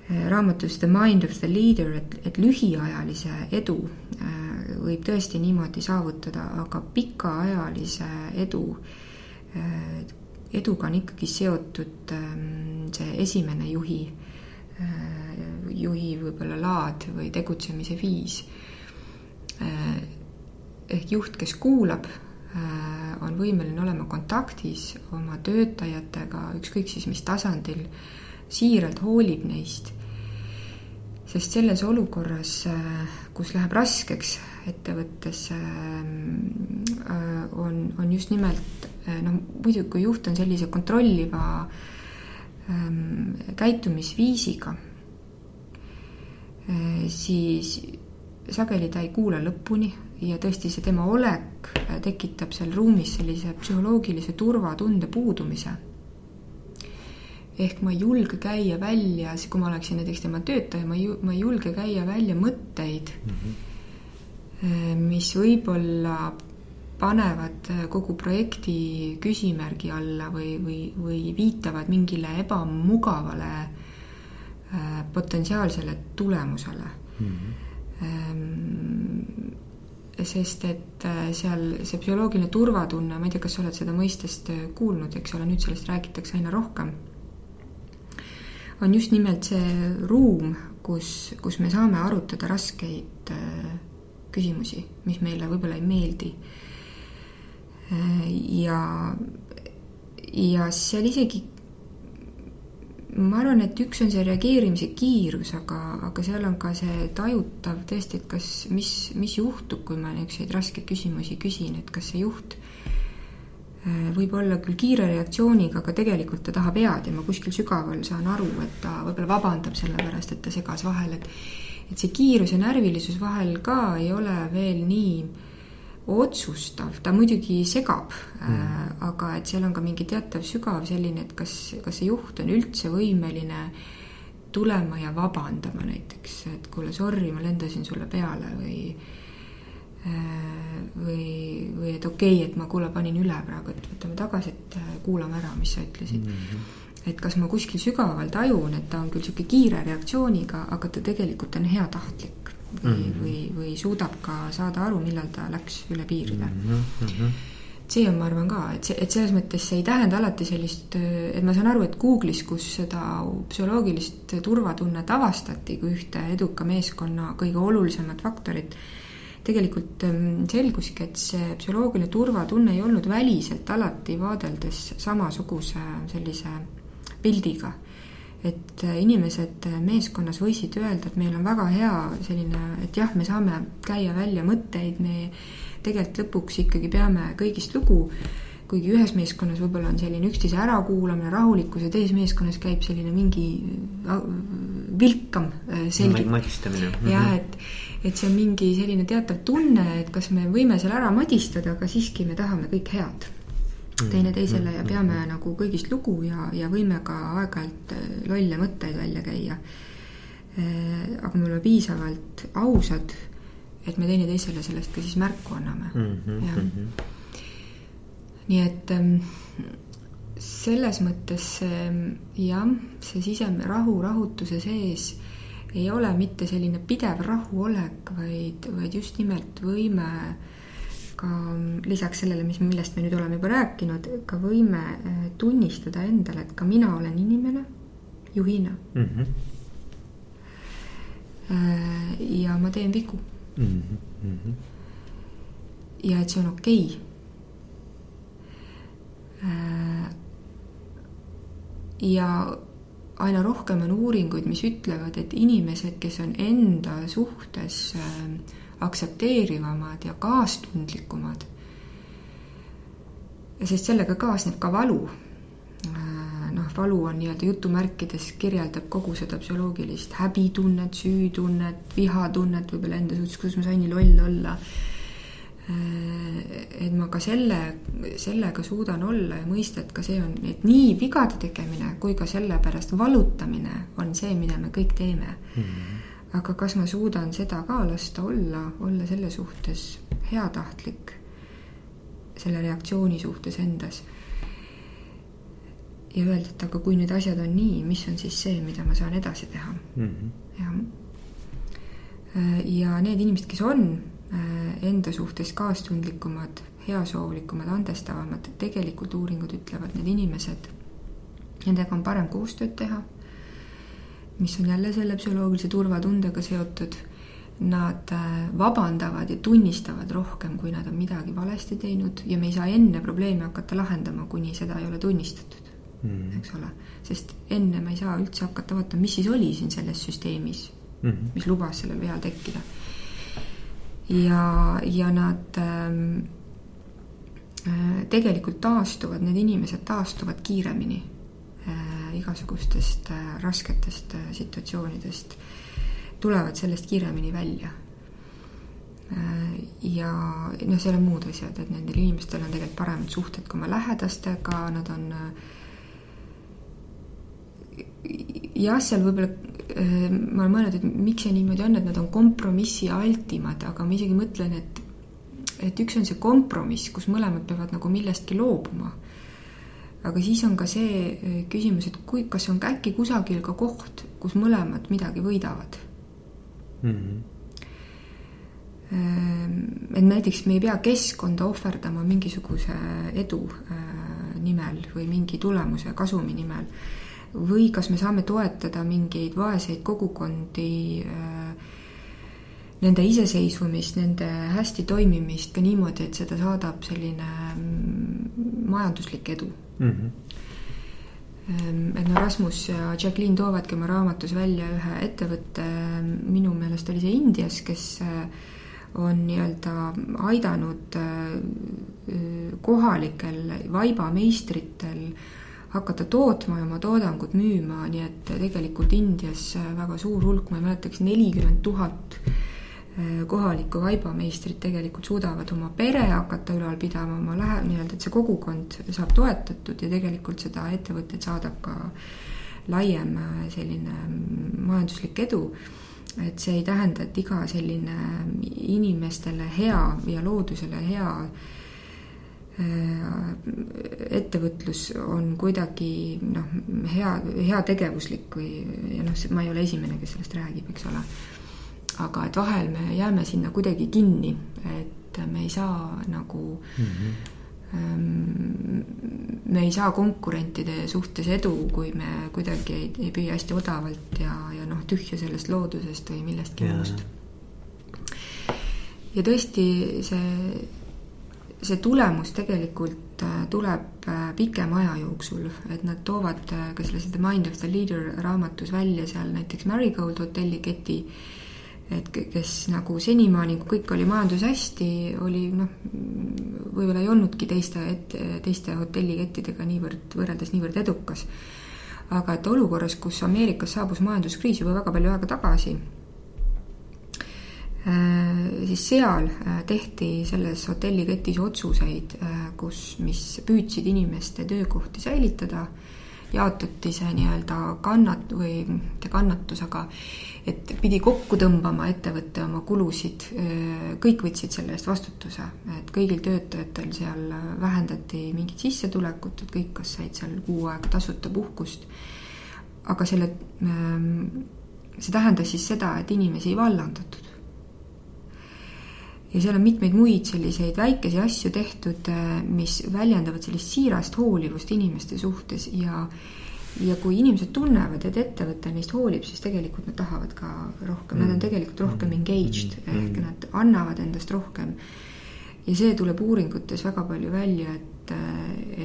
Äh, raamatus The Mind of the Leader, et, et lühiajalise edu äh, võib tõesti niimoodi saavutada, aga pikaajalise edu, eduga on ikkagi seotud ähm, see esimene juhi, juhi võib-olla laad või tegutsemise viis. ehk juht, kes kuulab on võimeline olema kontaktis oma töötajatega, ükskõik siis mis tasandil, siiralt hoolib neist. Sest selles olukorras, kus läheb raskeks ettevõttes, on, on just nimelt noh, muidugi kui juht on sellise kontrolliva käitumisviisiga, siis sageli ta ei kuula lõpuni ja tõesti see tema olek tekitab seal ruumis sellise psühholoogilise turvatunde puudumise. Ehk ma ei julge käia välja, kui ma oleksin näiteks tema töötaja, ma ei, ma ei julge käia välja mõtteid mm, -hmm. mis võib-olla panevad kogu projekti küsimärgi alla või, või, või viitavad mingile ebamugavale äh, potentsiaalsele tulemusele mm. -hmm sest et äh, seal see psühholoogiline turvatunne, ma ei tea, kas sa oled seda mõistest äh, kuulnud, eks ole, nüüd sellest räägitakse aina rohkem. On just nimelt see ruum, kus, kus me saame arutada raskeid äh, küsimusi, mis meile võib-olla ei meeldi. ja, ja seal isegi ma arvan, et üks on see reageerimise kiirus, aga, aga seal on ka see tajutav tõesti, et kas, mis, mis juhtub, kui ma niisuguseid raskeid küsimusi küsin, et kas see juht äh, võib olla küll kiire reaktsiooniga, aga tegelikult ta tahab head ja ma kuskil sügaval saan aru, et ta võib-olla vabandab selle pärast, et ta segas vahele, et et see kiirus ja närvilisus vahel ka ei ole veel nii otsustav, ta muidugi segab mm., äh, aga et seal on ka mingi teatav sügav selline, et kas, kas see juht on üldse võimeline tulema ja vabandama näiteks, et kuule, sorry, ma lendasin sulle peale või äh, või, või et okei okay,, et ma kuule, panin üle praegu, et võtame tagasi, et äh, kuulame ära, mis sa ütlesid mm. -hmm. et kas ma kuskil sügaval tajun, et ta on küll niisugune kiire reaktsiooniga, aga ta tegelikult on heatahtlik või mm, -hmm. või, või suudab ka saada aru, millal ta läks üle piiride mm. -hmm. see on, ma arvan ka, et see, et selles mõttes see ei tähenda alati sellist, et ma saan aru, et Google'is, kus seda psühholoogilist turvatunnet avastati kui ühte eduka meeskonna kõige olulisemat faktorit, tegelikult ähm, selguski, et see psühholoogiline turvatunne ei olnud väliselt alati vaadeldes samasuguse sellise pildiga et äh, inimesed äh, meeskonnas võisid öelda, et meil on väga hea selline, et jah, me saame käia välja mõtteid, me tegelikult lõpuks ikkagi peame kõigist lugu, kuigi ühes meeskonnas võib-olla on selline üksteise ärakuulamine, rahulikkus ja teises meeskonnas käib selline mingi äh, vilkam madistamine. jah, mhm. et, et see on mingi selline teatav tunne, et kas me võime selle ära madistada, aga siiski me tahame kõik head Mm. teineteisele ja mm. peame nagu kõigist lugu ja, ja võime ka aeg-ajalt äh, lolle mõtteid välja käia. Äh, aga me oleme piisavalt ausad, et me teineteisele sellest ka siis märku anname mm. -hmm, mm nii et ähm, selles mõttes jah, see sisem-, rahu, rahutuse sees ei ole mitte selline pidev rahuolek, vaid, vaid just nimelt võime ka lisaks sellele, mis, millest me nüüd oleme juba rääkinud, ka võime äh, tunnistada endale, et ka mina olen inimene juhina mm. -hmm. ja ma teen vigu mm. -hmm. ja et see on okei okay. Äh, ja aina rohkem on uuringuid, mis ütlevad, et inimesed, kes on enda suhtes äh, aktsepteerivamad ja kaastundlikumad. sest sellega kaasneb ka valu. Äh, noh, valu on nii-öelda jutumärkides kirjeldab kogu seda psühholoogilist häbitunnet, süütunnet, vihatunnet võib-olla enda suhtes, kuidas ma sain nii loll olla et ma ka selle, sellega suudan olla ja mõista, et ka see on, et nii vigade tegemine kui ka selle pärast valutamine on see, mida me kõik teeme mm. -hmm aga kas ma suudan seda ka lasta olla, olla selle suhtes heatahtlik, selle reaktsiooni suhtes endas. ja öelda, et aga kui need asjad on nii, mis on siis see, mida ma saan edasi teha mm. -hmm. jah. ja need inimesed, kes on äh, enda suhtes kaastundlikumad, heasoovlikumad, andestavamad, tegelikult uuringud ütlevad, need inimesed, nendega on parem koostööd teha mis on jälle selle psühholoogilise turvatundega seotud. nad äh, vabandavad ja tunnistavad rohkem, kui nad on midagi valesti teinud ja me ei saa enne probleemi hakata lahendama, kuni seda ei ole tunnistatud mm., eks ole. sest enne ma ei saa üldse hakata vaatama, mis siis oli siin selles süsteemis mm, -hmm. mis lubas sellel veal tekkida. Ja, ja nad ähm, äh, tegelikult taastuvad, need inimesed taastuvad kiiremini äh, igasugustest äh, rasketest situatsioonidest tulevad sellest kiiremini välja. Ja noh, seal on muud asjad, et nendel inimestel on tegelikult paremad suhted ka oma lähedastega, nad on äh, jah, seal võib-olla äh, ma olen mõelnud, et miks see niimoodi on, et nad on kompromissialtimad, aga ma isegi mõtlen, et et üks on see kompromiss, kus mõlemad peavad nagu millestki loobuma. aga siis on ka see küsimus, et kui, kas on äkki kusagil ka koht, kus mõlemad midagi võidavad mm. -hmm. et näiteks me ei pea keskkonda ohverdama mingisuguse edu äh, nimel või mingi tulemuse kasumi nimel. Või kas me saame toetada mingeid vaeseid kogukondi äh, nende iseseisvumist, nende hästi toimimist ka niimoodi, et seda saadab selline mm, majanduslik edu mm. -hmm et no Rasmus ja Jacqueline toovadki oma raamatus välja ühe ettevõtte, minu meelest oli see Indias, kes äh, on nii-öelda aidanud äh, kohalikel vaibameistritel hakata tootma ja oma toodangut müüma, nii et tegelikult Indias väga suur hulk, ma ei mäleta, kas nelikümmend tuhat Äh, kohalikku vaibameistrit tegelikult suudavad oma pere hakata ülal pidama, oma lähe-, nii-öelda, et see kogukond saab toetatud ja tegelikult seda ettevõtet saadab ka laiem äh, selline mm, majanduslik edu. et see ei tähenda, et iga selline inimestele hea ja loodusele hea ettevõtlus on kuidagi noh, hea, heategevuslik või ja noh, ma ei ole esimene, kes sellest räägib, eks ole aga et vahel me jääme sinna kuidagi kinni, et me ei saa nagu mm. -hmm me ei saa konkurentide suhtes edu, kui me kuidagi ei, ei püüa hästi odavalt ja, ja noh, tühja sellest loodusest või millestki muust. ja tõesti, see, see tulemus tegelikult äh, tuleb äh, pikema aja jooksul, et nad toovad äh, ka selles The Mind of the Leader raamatus välja seal näiteks Marigold hotelliketi et kes nagu senimaani, kui kõik oli majanduses hästi, oli noh, võib-olla ei olnudki teiste, teiste hotellikettidega niivõrd, võrreldes niivõrd edukas. aga et olukorras, kus Ameerikas saabus majanduskriis juba väga palju aega tagasi, siis seal äh, tehti selles hotelliketis otsuseid, äh, kus, mis püüdsid inimeste töökohti säilitada, jaotati see nii-öelda kannat- või mitte kannatus, aga et pidi kokku tõmbama ettevõte oma kulusid, kõik võtsid selle eest vastutuse, et kõigil töötajatel seal vähendati mingit sissetulekut, et kõik, kas said seal kuu aega tasuta puhkust. aga selle, see tähendas siis seda, et inimesi ei vallandatud. Ja seal on mitmeid muid selliseid väikesi asju tehtud, mis väljendavad sellist siirast hoolivust inimeste suhtes ja ja kui inimesed tunnevad, et ettevõte neist hoolib, siis tegelikult nad tahavad ka rohkem mm., nad on mm. tegelikult rohkem mm. engaged mm. ehk nad annavad endast rohkem. ja see tuleb uuringutes väga palju välja, et,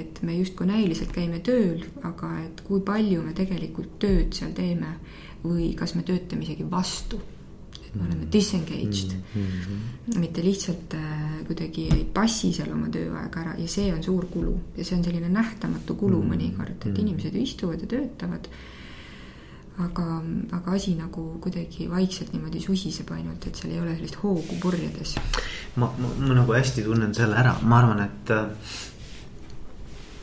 et me justkui näiliselt käime tööl, aga et kui palju me tegelikult tööd seal teeme või kas me töötame isegi vastu me oleme disengaged mm. -hmm. mitte lihtsalt äh, kuidagi ei passi seal oma tööaega ära ja see on suur kulu ja see on selline nähtamatu kulu mm -hmm. mõnikord, et mm-hmm. inimesed istuvad ja töötavad. aga, aga asi nagu kuidagi vaikselt niimoodi susiseb ainult, et seal ei ole sellist hoogu purjedes. ma, ma, ma nagu hästi tunnen selle ära, ma arvan, et äh,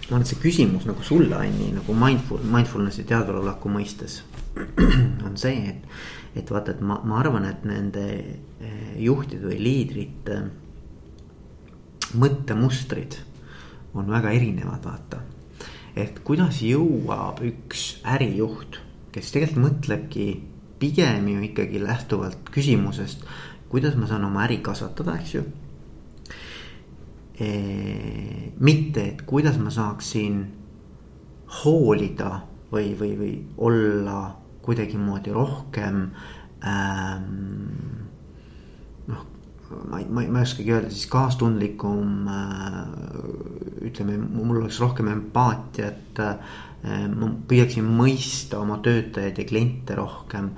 ma arvan, et see küsimus nagu sulle, Anni, nagu mindful, mindfulness'i teadvaloleku mõistes on see, et et vaata, et ma, ma arvan, et nende eh, juhtide või liidrite mõttemustrid on väga erinevad, vaata. et kuidas jõuab üks ärijuht, kes tegelikult mõtlebki pigem ju ikkagi lähtuvalt küsimusest, kuidas ma saan oma äri kasvatada, eks ju e,. mitte, et kuidas ma saaksin hoolida või, või, või olla kuidagimoodi rohkem ähm, noh, ma ei, ma ei, ma ei oskagi öelda, siis kaastundlikum äh,. ütleme, mul oleks rohkem empaatiat äh,. ma püüaksin mõista oma töötajaid ja kliente rohkem.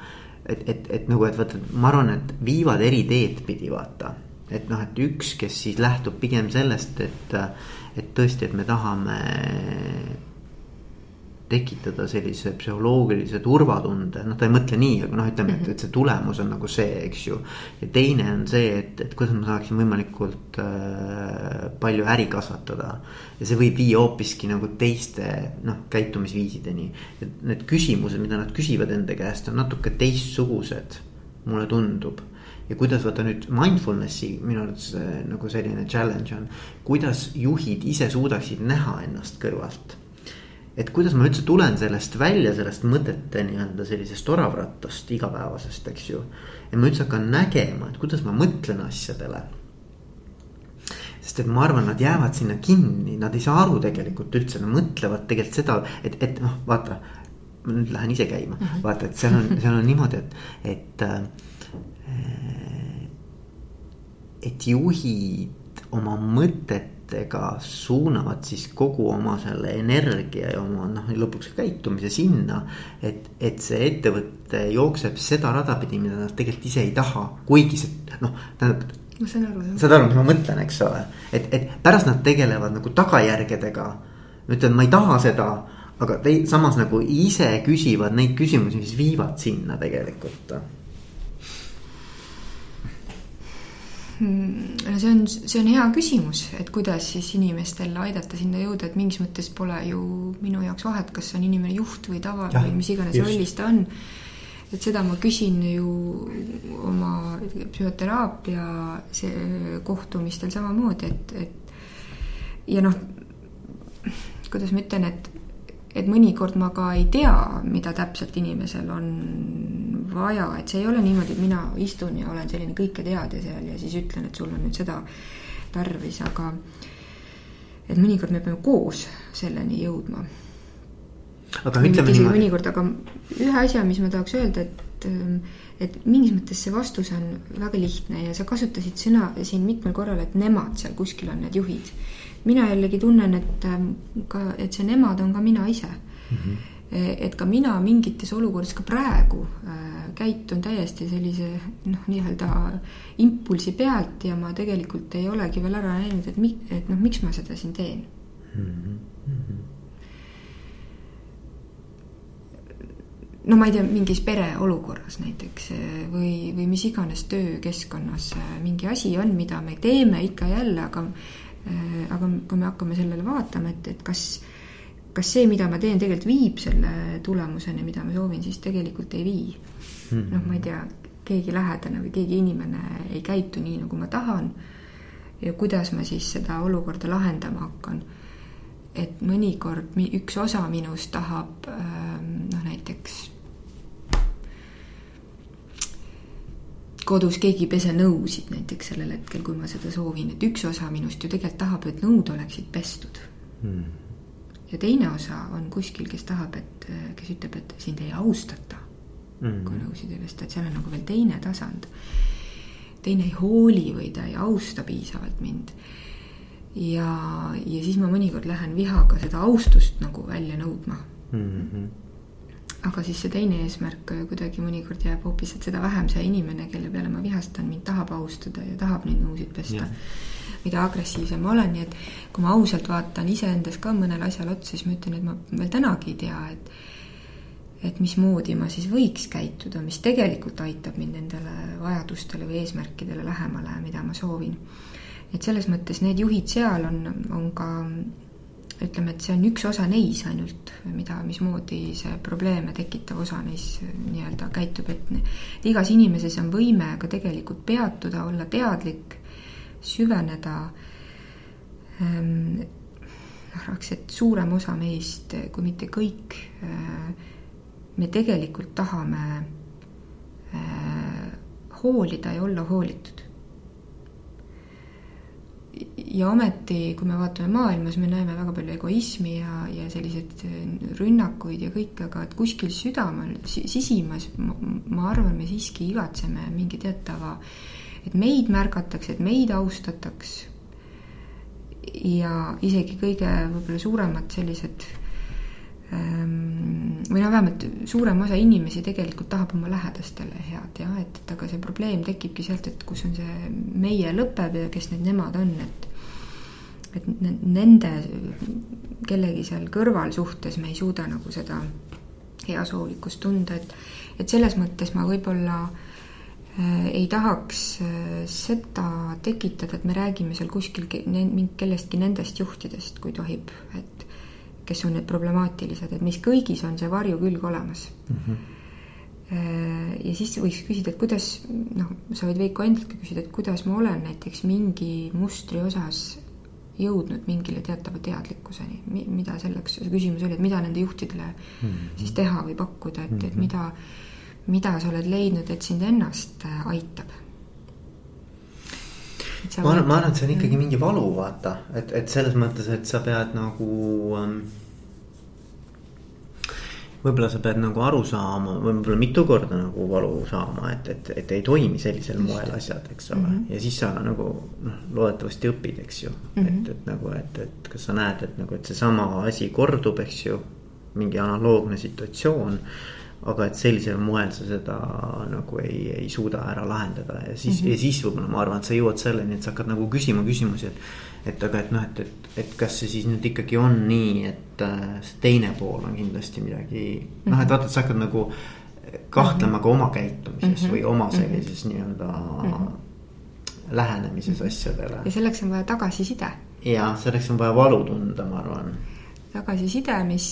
et, et, et nagu, et vaata, ma arvan, et viivad eri teed pidi vaata. et noh, et üks, kes siis lähtub pigem sellest, et, et tõesti, et me tahame tekitada sellise psühholoogilise turvatunde, noh, ta ei mõtle nii, aga noh, ütleme, et, et see tulemus on nagu see, eks ju. ja teine on see, et, et kuidas ma saaksin võimalikult äh, palju äri kasvatada. ja see võib viia hoopiski nagu teiste noh, käitumisviisideni. et need küsimused, mida nad küsivad enda käest, on natuke teistsugused, mulle tundub ja kuidas vaata nüüd mindfulness'i minu arvates äh, nagu selline challenge on, kuidas juhid ise suudaksid näha ennast kõrvalt et kuidas ma üldse tulen sellest välja, sellest mõtete nii-öelda sellisest oravrattast igapäevasest, eks ju. ja ma üldse hakkan nägema, et kuidas ma mõtlen asjadele. sest et ma arvan, nad jäävad sinna kinni, nad ei saa aru tegelikult üldse, nad mõtlevad tegelikult seda, et, et noh, vaata. ma nüüd lähen ise käima mm, -hmm. vaata, et seal on, seal on niimoodi, et, et äh, et juhid oma mõtet mõtetega suunavad siis kogu oma selle energia ja oma noh, lõpuks käitumise sinna. et, et see ettevõte jookseb seda rada pidi, mida nad tegelikult ise ei taha, kuigi see noh, tähendab. ma saan aru jah. saad aru, mis ma mõtlen, eks ole, et, et pärast nad tegelevad nagu tagajärgedega. ütlevad, ma ei taha seda, aga te samas nagu ise küsivad neid küsimusi, mis viivad sinna tegelikult Hmm, no see on, see on hea küsimus, et kuidas siis inimestel aidata sinna jõuda, et mingis mõttes pole ju minu jaoks vahet, kas on inimene juht või tava ja, või mis iganes rollis ta on. et seda ma küsin ju oma psühhoteraapia kohtumistel samamoodi, et, et ja noh, kuidas ma ütlen, et et mõnikord ma ka ei tea, mida täpselt inimesel on vaja, et see ei ole niimoodi, et mina istun ja olen selline kõiketeadja seal ja siis ütlen, et sul on nüüd seda tarvis, aga et mõnikord me peame koos selleni jõudma. aga ütleme niimoodi. mõnikord, aga ühe asja, mis ma tahaks öelda, et et mingis mõttes see vastus on väga lihtne ja sa kasutasid sõna siin mitmel korral, et nemad seal kuskil on need juhid mina jällegi tunnen, et ähm, ka, et see nemad on ka mina ise mm. -hmm. et ka mina mingites olukordades ka praegu äh, käitun täiesti sellise noh, nii-öelda impulsi pealt ja ma tegelikult ei olegi veel ära näinud, et mi-, et noh, miks ma seda siin teen mm. -hmm. no ma ei tea, mingis pereolukorras näiteks äh, või, või mis iganes töökeskkonnas äh, mingi asi on, mida me teeme ikka ja jälle, aga aga kui me hakkame sellele vaatama, et, et kas, kas see, mida ma teen, tegelikult viib selle tulemuseni, mida ma soovin, siis tegelikult ei vii hmm.. noh, ma ei tea, keegi lähedane või keegi inimene ei käitu nii, nagu ma tahan. ja kuidas ma siis seda olukorda lahendama hakkan. et mõnikord üks osa minust tahab ähm, noh, näiteks kodus keegi ei pese nõusid näiteks sellel hetkel, kui ma seda soovin, et üks osa minust ju tegelikult tahab, et nõud oleksid pestud mm.. ja teine osa on kuskil, kes tahab, et, kes ütleb, et sind ei austata mm., kui nõusid ei pesta, et seal on nagu veel teine tasand. teine ei hooli või ta ei austa piisavalt mind. ja, ja siis ma mõnikord lähen vihaga seda austust nagu välja nõudma mm. -hmm aga siis see teine eesmärk kuidagi mõnikord jääb hoopis, et seda vähem see inimene, kelle peale ma vihastan, mind tahab austada ja tahab neid nõusid pesta. mida agressiivsem ma olen, nii et kui ma ausalt vaatan iseendas ka mõnele asjale otsa, siis ma ütlen, et ma veel tänagi ei tea, et et mismoodi ma siis võiks käituda, mis tegelikult aitab mind nendele vajadustele või eesmärkidele lähemale, mida ma soovin. et selles mõttes need juhid seal on, on ka ütleme, et see on üks osa neis ainult, mida, mismoodi see probleeme tekitav osa neis nii-öelda käitub, et igas inimeses on võime ka tegelikult peatuda, olla teadlik, süveneda ähm,. noh, arvaks, et suurem osa meist, kui mitte kõik äh,, me tegelikult tahame äh, hoolida ja olla hoolitud ja ometi, kui me vaatame maailmas, me näeme väga palju egoismi ja, ja selliseid äh, rünnakuid ja kõike, aga et kuskil südamal, sisimas, ma arvan, me siiski igatseme mingi teatava et meid märgatakse, et meid austataks. ja isegi kõige võib-olla suuremad sellised või no vähemalt suurem osa inimesi tegelikult tahab oma lähedastele head jah, et, et aga see probleem tekibki sealt, et kus on see meie lõpeb ja kes need nemad on, et et nende kellegi seal kõrval suhtes me ei suuda nagu seda heasoovlikkust tunda, et et selles mõttes ma võib-olla äh, ei tahaks äh, seda tekitada, et me räägime seal kuskil kellestki nendest juhtidest, kui tohib, et kes on need problemaatilised, et meis kõigis on see varjukülg olemas mm. -hmm ja siis võiks küsida, et kuidas, noh, sa võid Veiko endaltki küsida, et kuidas ma olen näiteks mingi mustri osas jõudnud mingile teatava teadlikkuseni, mida selleks, see küsimus oli, et mida nende juhtidele mm -hmm. siis teha või pakkuda, et et mhm. mida, mida sa oled leidnud, et sind ennast äh, aitab? Ma arvan, ma arvan, et see on ikkagi mingi valu, vaata, et, et selles mõttes, et sa pead nagu ähm, võib-olla sa pead nagu aru saama, võib-olla mitu korda nagu valu saama, et, et, et ei toimi sellisel moel asjad, eks ole mm. -hmm. ja siis sa nagu noh, loodetavasti õpid, eks ju mm. -hmm. et, et nagu, et, et kas sa näed, et nagu, et seesama asi kordub, eks ju. mingi analoogne situatsioon. Aga et sellisel moel sa seda nagu ei, ei suuda ära lahendada ja siis mm, -hmm. ja siis võib-olla ma arvan, et sa jõuad selleni, et sa hakkad nagu küsima küsimusi, et et aga, et noh, et, et, et kas see siis nüüd ikkagi on nii, et äh, see teine pool on kindlasti midagi mm -hmm. noh, et vaata, et sa hakkad nagu kahtlema mm -hmm. ka oma käitumises mm -hmm. või oma mhm. sellises mm -hmm. nii-öelda mm -hmm. lähenemises asjadele. ja selleks on vaja tagasiside. ja selleks on vaja valu tunda, ma arvan tagasiside, mis,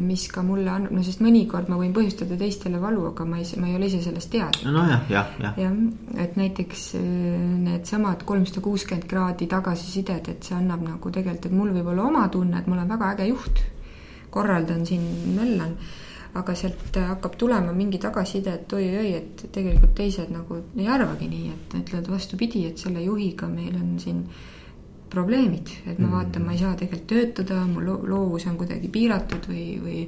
mis ka mulle annab, no sest mõnikord ma võin põhjustada teistele valu, aga ma ei, ma ei ole ise sellest teadlik. nojah, jah, jah. jah, et näiteks äh, needsamad kolmsada kuuskümmend kraadi tagasisidet, et see annab nagu tegelikult, et mul võib olla oma tunne, et ma olen väga äge juht. korraldan siin, möllan, aga sealt hakkab tulema mingi tagasiside, et oi-oi, et tegelikult teised nagu ei arvagi nii, et ütlevad vastupidi, et selle juhiga meil on siin probleemid, et ma vaatan, ma ei saa tegelikult töötada, mu loovus on kuidagi piiratud või, või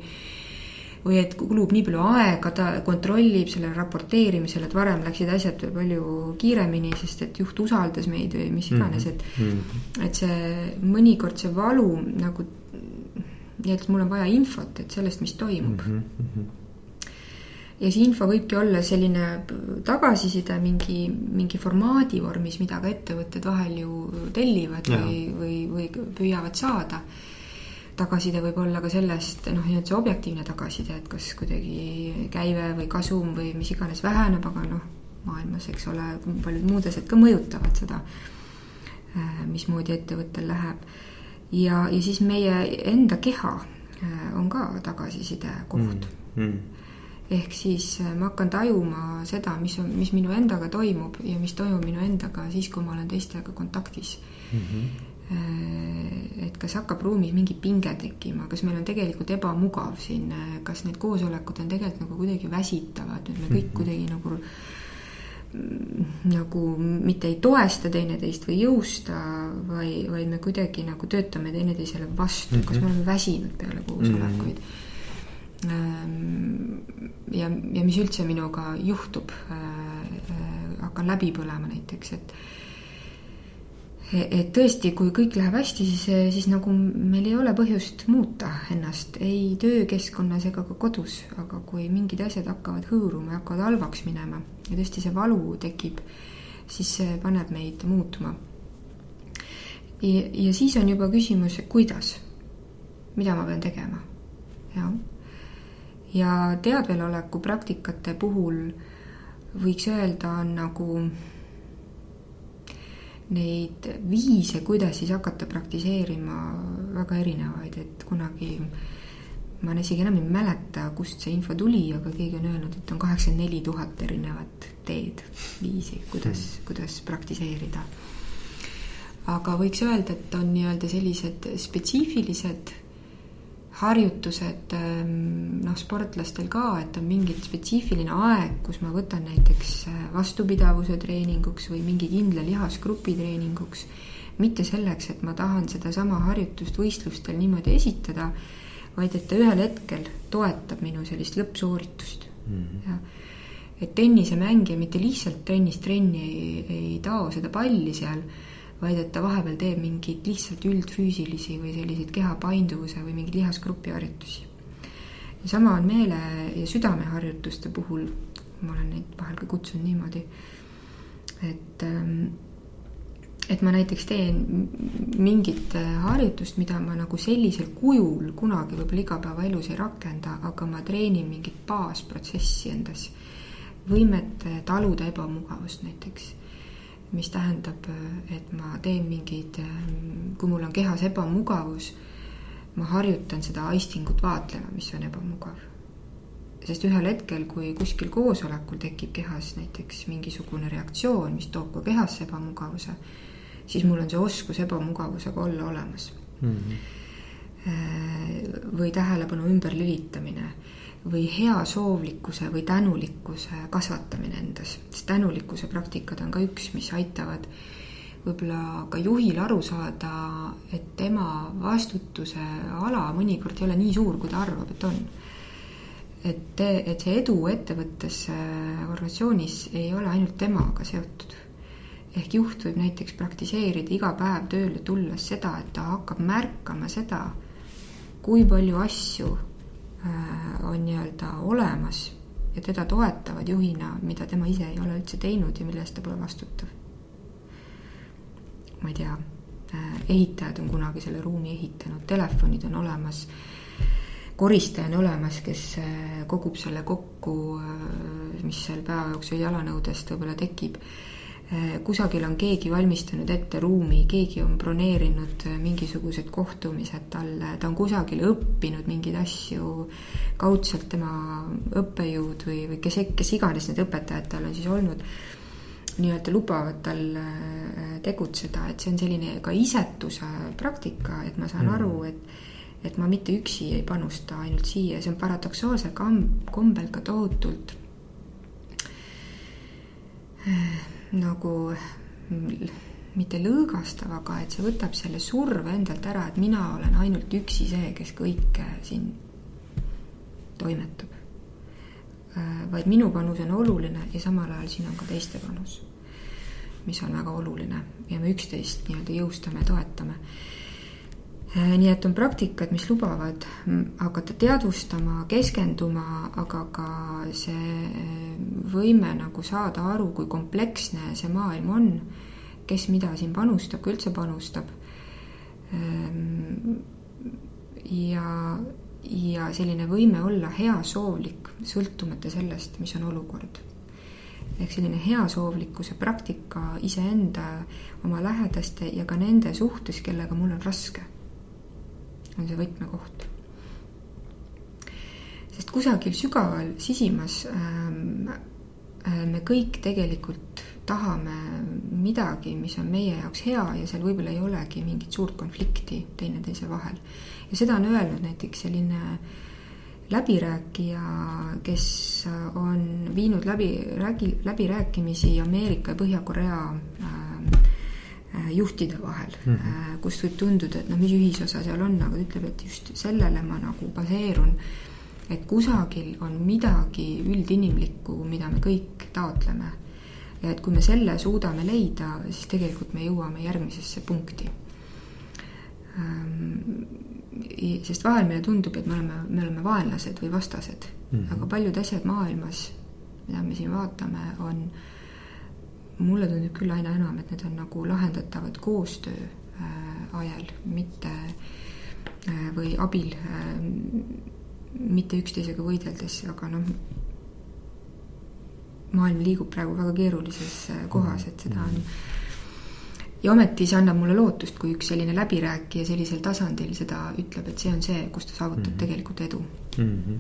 või et kulub nii palju aega, ta kontrollib sellele raporteerimisele, et varem läksid asjad palju kiiremini, sest et juht usaldas meid või mis iganes, et mm. -hmm. et see mõnikord see valu nagu, nii et mul on vaja infot, et sellest, mis toimub mm. -hmm ja see info võibki olla selline tagasiside mingi, mingi formaadi vormis, mida ka ettevõtted vahel ju tellivad ja. või, või, või püüavad saada. tagasiside võib olla ka sellest, noh, nii-öelda see objektiivne tagasiside, et kas kuidagi käive või kasum või mis iganes väheneb, aga noh, maailmas, eks ole, paljud muud asjad ka mõjutavad seda, äh, mismoodi ettevõttel läheb. ja, ja siis meie enda keha äh, on ka tagasiside koht mm. Mm ehk siis äh, ma hakkan tajuma seda, mis on, mis minu endaga toimub ja mis toimub minu endaga siis, kui ma olen teistega kontaktis mm. -hmm. et kas hakkab ruumis mingi pinge tekkima, kas meil on tegelikult ebamugav siin, äh, kas need koosolekud on tegelikult nagu kuidagi väsitavad, et me kõik mm -hmm. kuidagi nagu mm, nagu mitte ei toesta teineteist või jõusta, vaid, vaid me kuidagi nagu töötame teineteisele vastu mm, -hmm. kas me oleme väsinud peale koosolekuid mm. -hmm ja, ja mis üldse minuga juhtub, äh, äh, hakkan läbi põlema näiteks, et et tõesti, kui kõik läheb hästi, siis, siis nagu meil ei ole põhjust muuta ennast ei töökeskkonnas ega ka kodus, aga kui mingid asjad hakkavad hõõruma ja hakkavad halvaks minema ja tõesti see valu tekib, siis see paneb meid muutuma. ja, ja siis on juba küsimus, kuidas, mida ma pean tegema, jah ja teadveloleku praktikate puhul võiks öelda, on nagu neid viise, kuidas siis hakata praktiseerima, väga erinevaid, et kunagi ma isegi enam ei mäleta, kust see info tuli, aga keegi on öelnud, et on kaheksakümmend neli tuhat erinevat teed, viisi, kuidas mm., kuidas praktiseerida. aga võiks öelda, et on nii-öelda sellised spetsiifilised harjutused ähm, noh, sportlastel ka, et on mingi spetsiifiline aeg, kus ma võtan näiteks äh, vastupidavuse treeninguks või mingi kindla lihasgrupi treeninguks. mitte selleks, et ma tahan sedasama harjutust võistlustel niimoodi esitada, vaid et ta ühel hetkel toetab minu sellist lõppsooritust mm. -hmm. ja, et tennisemängija mitte lihtsalt trennis trenni ei, ei tao seda palli seal, vaid et ta vahepeal teeb mingeid lihtsalt üldfüüsilisi või selliseid keha painduvuse või mingeid lihasgrupi harjutusi. ja sama on meele ja südameharjutuste puhul, ma olen neid vahel ka kutsunud niimoodi, et ähm, et ma näiteks teen mingit harjutust, mida ma nagu sellisel kujul kunagi võib-olla igapäevaelus ei rakenda, aga ma treenin mingit baasprotsessi endas. võimet taluda ebamugavust näiteks mis tähendab, et ma teen mingeid, kui mul on kehas ebamugavus, ma harjutan seda aistingut vaatlema, mis on ebamugav. sest ühel hetkel, kui kuskil koosolekul tekib kehas näiteks mingisugune reaktsioon, mis toob ka kehasse ebamugavuse, siis mul on see oskus ebamugavusega olla olemas mm. -hmm. või tähelepanu ümberlülitamine või heasoovlikkuse või tänulikkuse kasvatamine endas, sest tänulikkuse praktikad on ka üks, mis aitavad võib-olla ka juhil aru saada, et tema vastutuse ala mõnikord ei ole nii suur, kui ta arvab, et on. et, et see edu ettevõttes, organisatsioonis ei ole ainult temaga seotud. ehk juht võib näiteks praktiseerida iga päev tööle tulles seda, et ta hakkab märkama seda, kui palju asju on nii-öelda olemas ja teda toetavad juhina, mida tema ise ei ole üldse teinud ja mille eest ta pole vastutav. ma ei tea, äh, ehitajad on kunagi selle ruumi ehitanud, telefonid on olemas, koristaja on olemas, kes äh, kogub selle kokku, mis seal päeva jooksul jalanõudest võib-olla tekib Äh, kusagil on keegi valmistanud ette ruumi, keegi on broneerinud äh, mingisugused kohtumised talle, ta on kusagil õppinud mingeid asju, kaudselt tema õppejõud või, või kes, kes iganes need õpetajad tal on siis olnud, nii-öelda lubavad tal äh, tegutseda, et see on selline ka isetuse praktika, et ma saan mm. aru, et et ma mitte üksi ei panusta ainult siia, see on paradoksaalsel kombel ka tohutult nagu mitte lõõgastav, aga et see võtab selle surve endalt ära, et mina olen ainult üksi see, kes kõike siin toimetab. vaid minu panus on oluline ja samal ajal siin on ka teiste panus, mis on väga oluline ja me üksteist nii-öelda jõustame, toetame Äh, nii et on praktikad, mis lubavad hakata teadvustama, keskenduma, aga ka see äh, võime nagu saada aru, kui kompleksne see maailm on, kes mida siin panustab, kui üldse panustab. Ähm, ja, ja selline võime olla heasoovlik, sõltumata sellest, mis on olukord ehk selline heasoovlikkuse praktika iseenda, oma lähedaste ja ka nende suhtes, kellega mul on raske on see võtmekoht. sest kusagil sügaval sisimas ähm, äh, me kõik tegelikult tahame midagi, mis on meie jaoks hea ja seal võib-olla ei olegi mingit suurt konflikti teineteise vahel. ja seda on öelnud näiteks selline läbirääkija, kes on viinud läbi, läbi, läbirääkimisi Ameerika ja Põhja-Korea Äh, juhtide vahel mm, -hmm. kus võib tunduda, et noh, mis ühisosa seal on, aga ütleb, et just sellele ma nagu baseerun. et kusagil on midagi üldinimlikku, mida me kõik taotleme. ja et kui me selle suudame leida, siis tegelikult me jõuame järgmisesse punkti. Ähm, sest vahel meile tundub, et me oleme, me oleme vaenlased või vastased mm, -hmm. aga paljud asjad maailmas, mida me siin vaatame, on mulle tundub küll aina enam, et need on nagu lahendatavad koostöö äh, ajal, mitte äh, või abil, äh, mitte üksteisega võideldes, aga noh, maailm liigub praegu väga keerulises kohas, et seda on ja ometi see annab mulle lootust, kui üks selline läbirääkija sellisel tasandil seda ütleb, et see on see, kus ta saavutab mm -hmm. tegelikult edu mm. -hmm.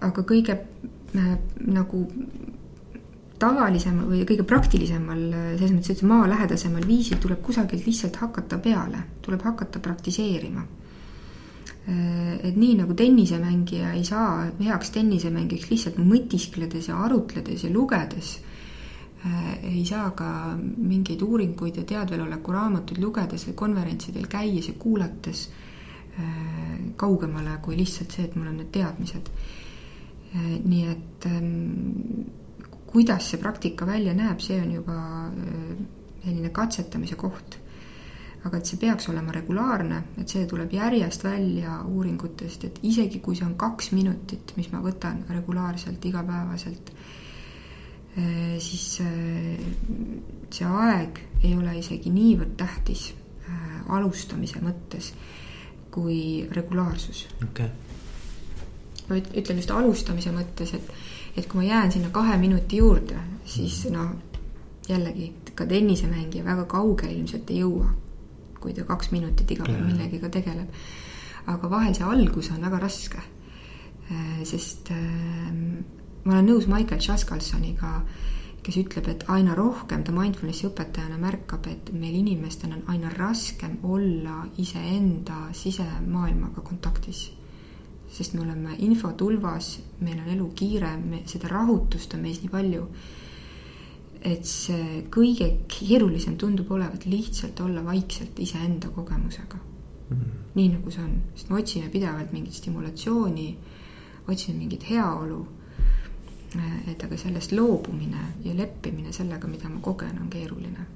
aga kõige nagu tavalisemal või kõige praktilisemal, selles mõttes, et maalähedasemal viisil tuleb kusagilt lihtsalt hakata peale, tuleb hakata praktiseerima. et nii nagu tennisemängija ei saa heaks tennisemängiks lihtsalt mõtiskledes ja arutledes ja lugedes, ei saa ka mingeid uuringuid ja teadveloleku raamatuid lugedes või konverentsidel käies ja kuulates kaugemale kui lihtsalt see, et mul on need teadmised nii et ähm, kuidas see praktika välja näeb, see on juba selline katsetamise koht. Aga et see peaks olema regulaarne, et see tuleb järjest välja uuringutest, et isegi kui see on kaks minutit, mis ma võtan regulaarselt, igapäevaselt, eh, siis eh, see aeg ei ole isegi niivõrd tähtis alustamise mõttes kui regulaarsus. Okay.. ma ütlen just alustamise mõttes, et, et kui ma jään sinna kahe minuti juurde, siis noh, jällegi ka tennisemängija väga kaugele ilmselt ei jõua kui ta kaks minutit iga päev millegiga tegeleb. aga vahel see algus on väga raske. Äh, sest ähm, ma olen nõus Michael Chaskalsoniga, kes ütleb, et aina rohkem ta mindfulnessi õpetajana märkab, et meil inimestel on aina raskem olla iseenda sisemaailmaga kontaktis sest me oleme infotulvas, meil on elu kiire, me, seda rahutust on meis nii palju et see kõige keerulisem tundub olevat lihtsalt olla vaikselt iseenda kogemusega mm. -hmm. nii nagu see on, sest me otsime pidevalt mingit stimulatsiooni, otsime mingit heaolu. et aga sellest loobumine ja leppimine sellega, mida ma kogen, on keeruline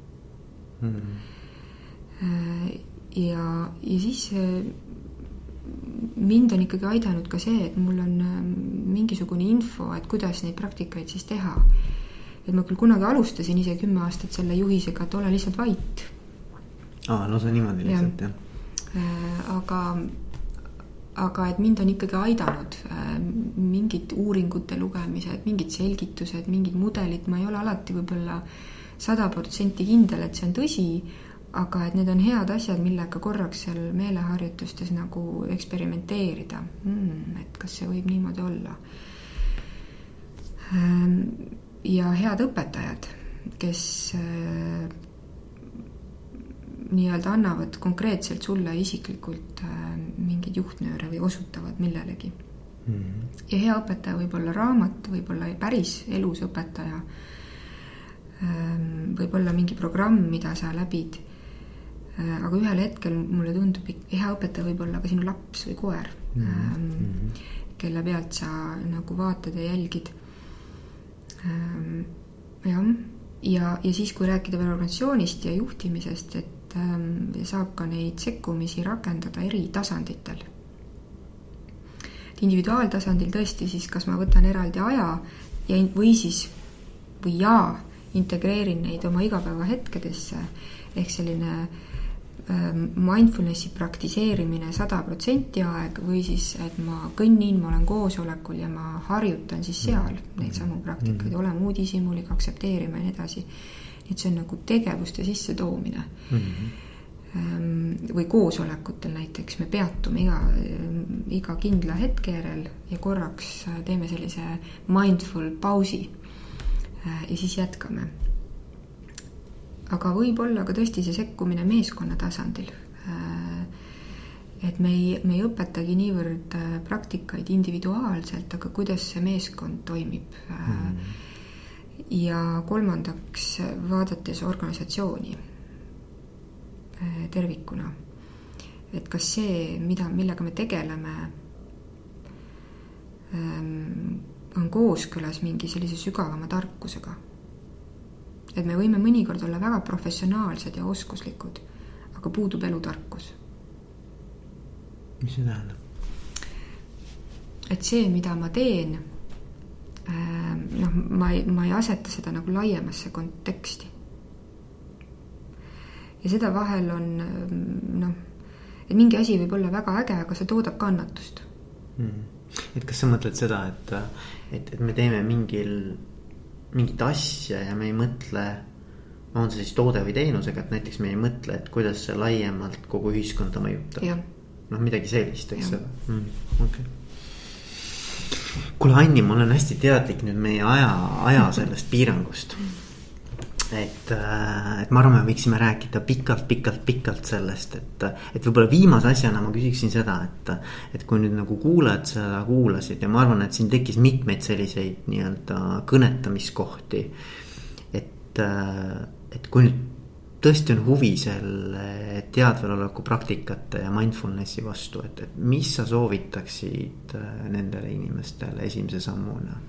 mm. -hmm. ja, ja siis mind on ikkagi aidanud ka see, et mul on mingisugune info, et kuidas neid praktikaid siis teha. Et ma küll kunagi alustasin ise kümme aastat selle juhisega, et ole lihtsalt vait. aa, no see niimoodi lihtsalt jah. Ja.. Äh, aga, aga et mind on ikkagi aidanud äh, mingid uuringute lugemised, mingid selgitused, mingid mudelid, ma ei ole alati võib-olla sada protsenti kindel, et see on tõsi, aga et need on head asjad, millega korraks seal meeleharjutustes nagu eksperimenteerida mm,. et kas see võib niimoodi olla ähm, ja head õpetajad, kes äh, nii-öelda annavad konkreetselt sulle isiklikult äh, mingeid juhtnööre või osutavad millelegi mm. -hmm. ja hea õpetaja võib olla raamat, võib olla päris elus õpetaja, ähm, võib olla mingi programm, mida sa läbid. Äh, aga ühel hetkel mulle tundub, hea õpetaja võib olla ka sinu laps või koer. Mm, -hmm. kelle pealt sa nagu vaatad ja jälgid. Ähm, jah, ja, ja siis, kui rääkida veel organisatsioonist ja juhtimisest, et ähm, saab ka neid sekkumisi rakendada eri tasanditel. individuaaltasandil tõesti siis, kas ma võtan eraldi aja ja, või siis, või ja integreerin neid oma igapäevahetkedesse. Ehk selline äh, mindfulnessi praktiseerimine sada protsenti aeg või siis, et ma kõnnin, ma olen koosolekul ja ma harjutan siis seal neid samu praktikaid, mhm. olema uudishimulik, aktsepteerima ja nii edasi. et see on nagu tegevuste sissetoomine mm. -hmm. või koosolekutel näiteks me peatume iga, iga kindla hetke järel ja korraks teeme sellise mindful pausi. Äh, ja siis jätkame aga võib-olla ka tõesti see sekkumine meeskonna tasandil. Äh, et me ei, me ei õpetagi niivõrd äh, praktikaid individuaalselt, aga kuidas see meeskond toimib mm.. ja kolmandaks, vaadates organisatsiooni tervikuna, et kas see, mida, millega me tegeleme, ähm, on kooskõlas mingi sellise sügavama tarkusega et me võime mõnikord olla väga professionaalsed ja oskuslikud, aga puudub elutarkus. mis see tähendab? et see, mida ma teen, ähm, noh, ma ei, ma ei aseta seda nagu laiemasse konteksti. ja seda vahel on ähm, noh, et mingi asi võib olla väga äge, aga see toodab kannatust mm.. et kas sa mõtled seda, et, et, et me teeme mingil mingit asja ja me ei mõtle. on see siis toode või teenusega, et näiteks me ei mõtle, et kuidas see laiemalt kogu ühiskonda mõjutab. noh, midagi sellist, eks ole. Mm,, okei. Okay kuule, Anni, ma olen hästi teadlik nüüd meie aja, aja sellest piirangust. Mm et, äh, et ma arvan, me võiksime rääkida pikalt, pikalt, pikalt sellest, et, et võib-olla viimase asjana ma küsiksin seda, et. et kui nüüd nagu kuulajad seda kuulasid ja ma arvan, et siin tekkis mitmeid selliseid nii-öelda kõnetamiskohti. et, äh, et kui nüüd tõesti on huvi selle teadveloleku praktikate ja mindfulness'i vastu, et, et mis sa soovitaksid äh, nendele inimestele esimese sammuna?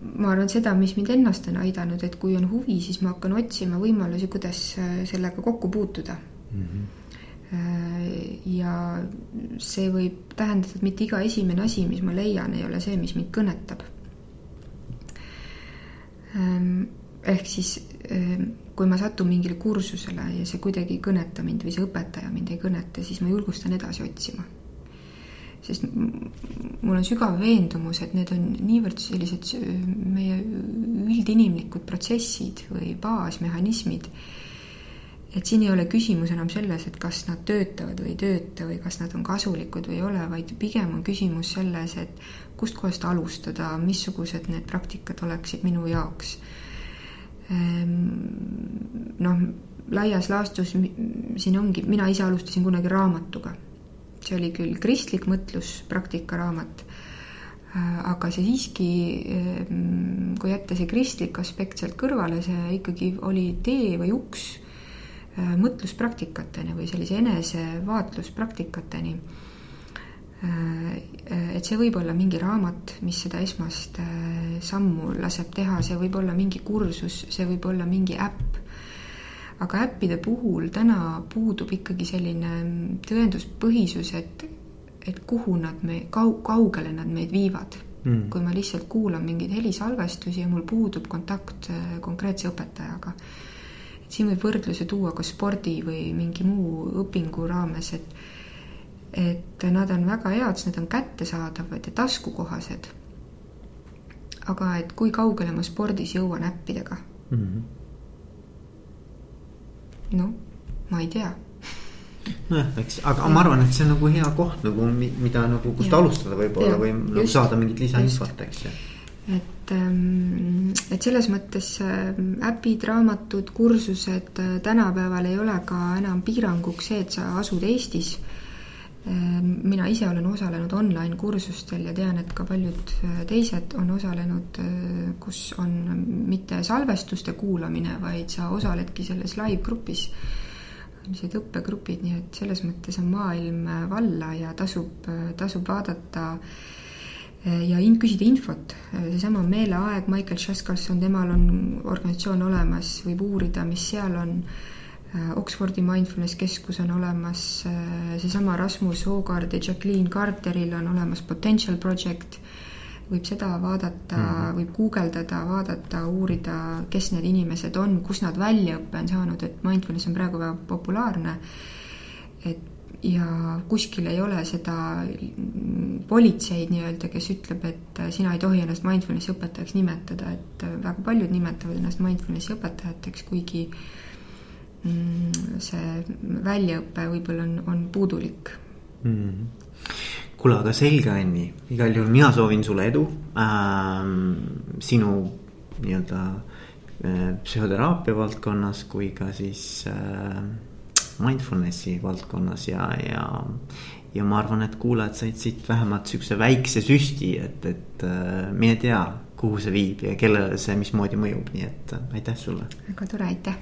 Ma arvan seda, mis mind ennast on aidanud, et kui on huvi, siis ma hakkan otsima võimalusi, kuidas äh, sellega kokku puutuda mm. -hmm ja see võib tähendada, et mitte iga esimene asi, mis ma leian, ei ole see, mis mind kõnetab. Ähm, ehk siis ähm, kui ma satun mingile kursusele ja see kuidagi ei kõneta mind või see õpetaja mind ei kõneta, siis ma julgustan edasi otsima sest mul on sügav veendumus, et need on niivõrd sellised meie üldinimlikud protsessid või baasmehhanismid, et siin ei ole küsimus enam selles, et kas nad töötavad või ei tööta või kas nad on kasulikud või ei ole, vaid pigem on küsimus selles, et kustkohast alustada, missugused need praktikad oleksid minu jaoks. Ehm, noh, laias laastus siin ongi, mina ise alustasin kunagi raamatuga see oli küll kristlik mõtlus, praktikaraamat, äh, aga see siiski, ähm, kui jätta see kristlik aspekt sealt kõrvale, see ikkagi oli tee või uks äh, mõtluspraktikateni või sellise enesevaatluspraktikateni. Äh, et see võib olla mingi raamat, mis seda esmast sammu laseb teha, see võib olla mingi kursus, see võib olla mingi äpp aga äppide puhul täna puudub ikkagi selline tõenduspõhisus, et, et kuhu nad me, kau-, kaugele nad meid viivad mm.. kui ma lihtsalt kuulan mingeid helisalvestusi ja mul puudub kontakt äh, konkreetse õpetajaga. et siin võib võrdluse tuua ka spordi või mingi muu õpingu raames, et et nad on väga head, sest need on kättesaadavad ja taskukohased. aga et kui kaugele ma spordis jõuan äppidega mm. -hmm noh, ma ei tea nojah, eks, aga ja. ma arvan, et see on nagu hea koht nagu, mida nagu, kust ja. alustada võib-olla või nagu just, saada mingit lisainfot, eks ju. et, ähm, et selles mõttes ähm, äpid, raamatud, kursused äh, tänapäeval ei ole ka enam piiranguks see, et sa asud Eestis mina ise olen osalenud online kursustel ja tean, et ka paljud äh, teised on osalenud, äh, kus on mitte salvestuste kuulamine, vaid sa osaledki selles live-grupis. sellised õppegrupid, nii et selles mõttes on maailm valla ja tasub, tasub vaadata ja in-, küsida infot. seesama Meeleaeg, Michael Šaskalson, temal on organisatsioon olemas, võib uurida, mis seal on. Oxfordi Mindfulness Keskus on olemas, seesama Rasmus Hoogard ja Jacqueline Carteril on olemas Potential Project võib seda vaadata mm, -hmm. võib guugeldada, vaadata, uurida, kes need inimesed on, kus nad väljaõppe on saanud, et mindfulness on praegu väga populaarne. et ja kuskil ei ole seda politseid nii-öelda, kes ütleb, et sina ei tohi ennast mindfulnessi õpetajaks nimetada, et väga paljud nimetavad ennast mindfulnessi õpetajateks, kuigi mm, see väljaõpe võib-olla on, on puudulik mm. kuule, aga selge, Anni, igal juhul mina soovin sulle edu ähm, sinu nii-öelda äh, psühhoteraapia valdkonnas kui ka siis äh, mindfulness'i valdkonnas ja, ja. ja ma arvan, et kuulajad said siit vähemalt sihukese väikse süsti, et, et äh, mine tea, kuhu see viib ja kellele see mismoodi mõjub, nii et äh, aitäh sulle. väga tore, aitäh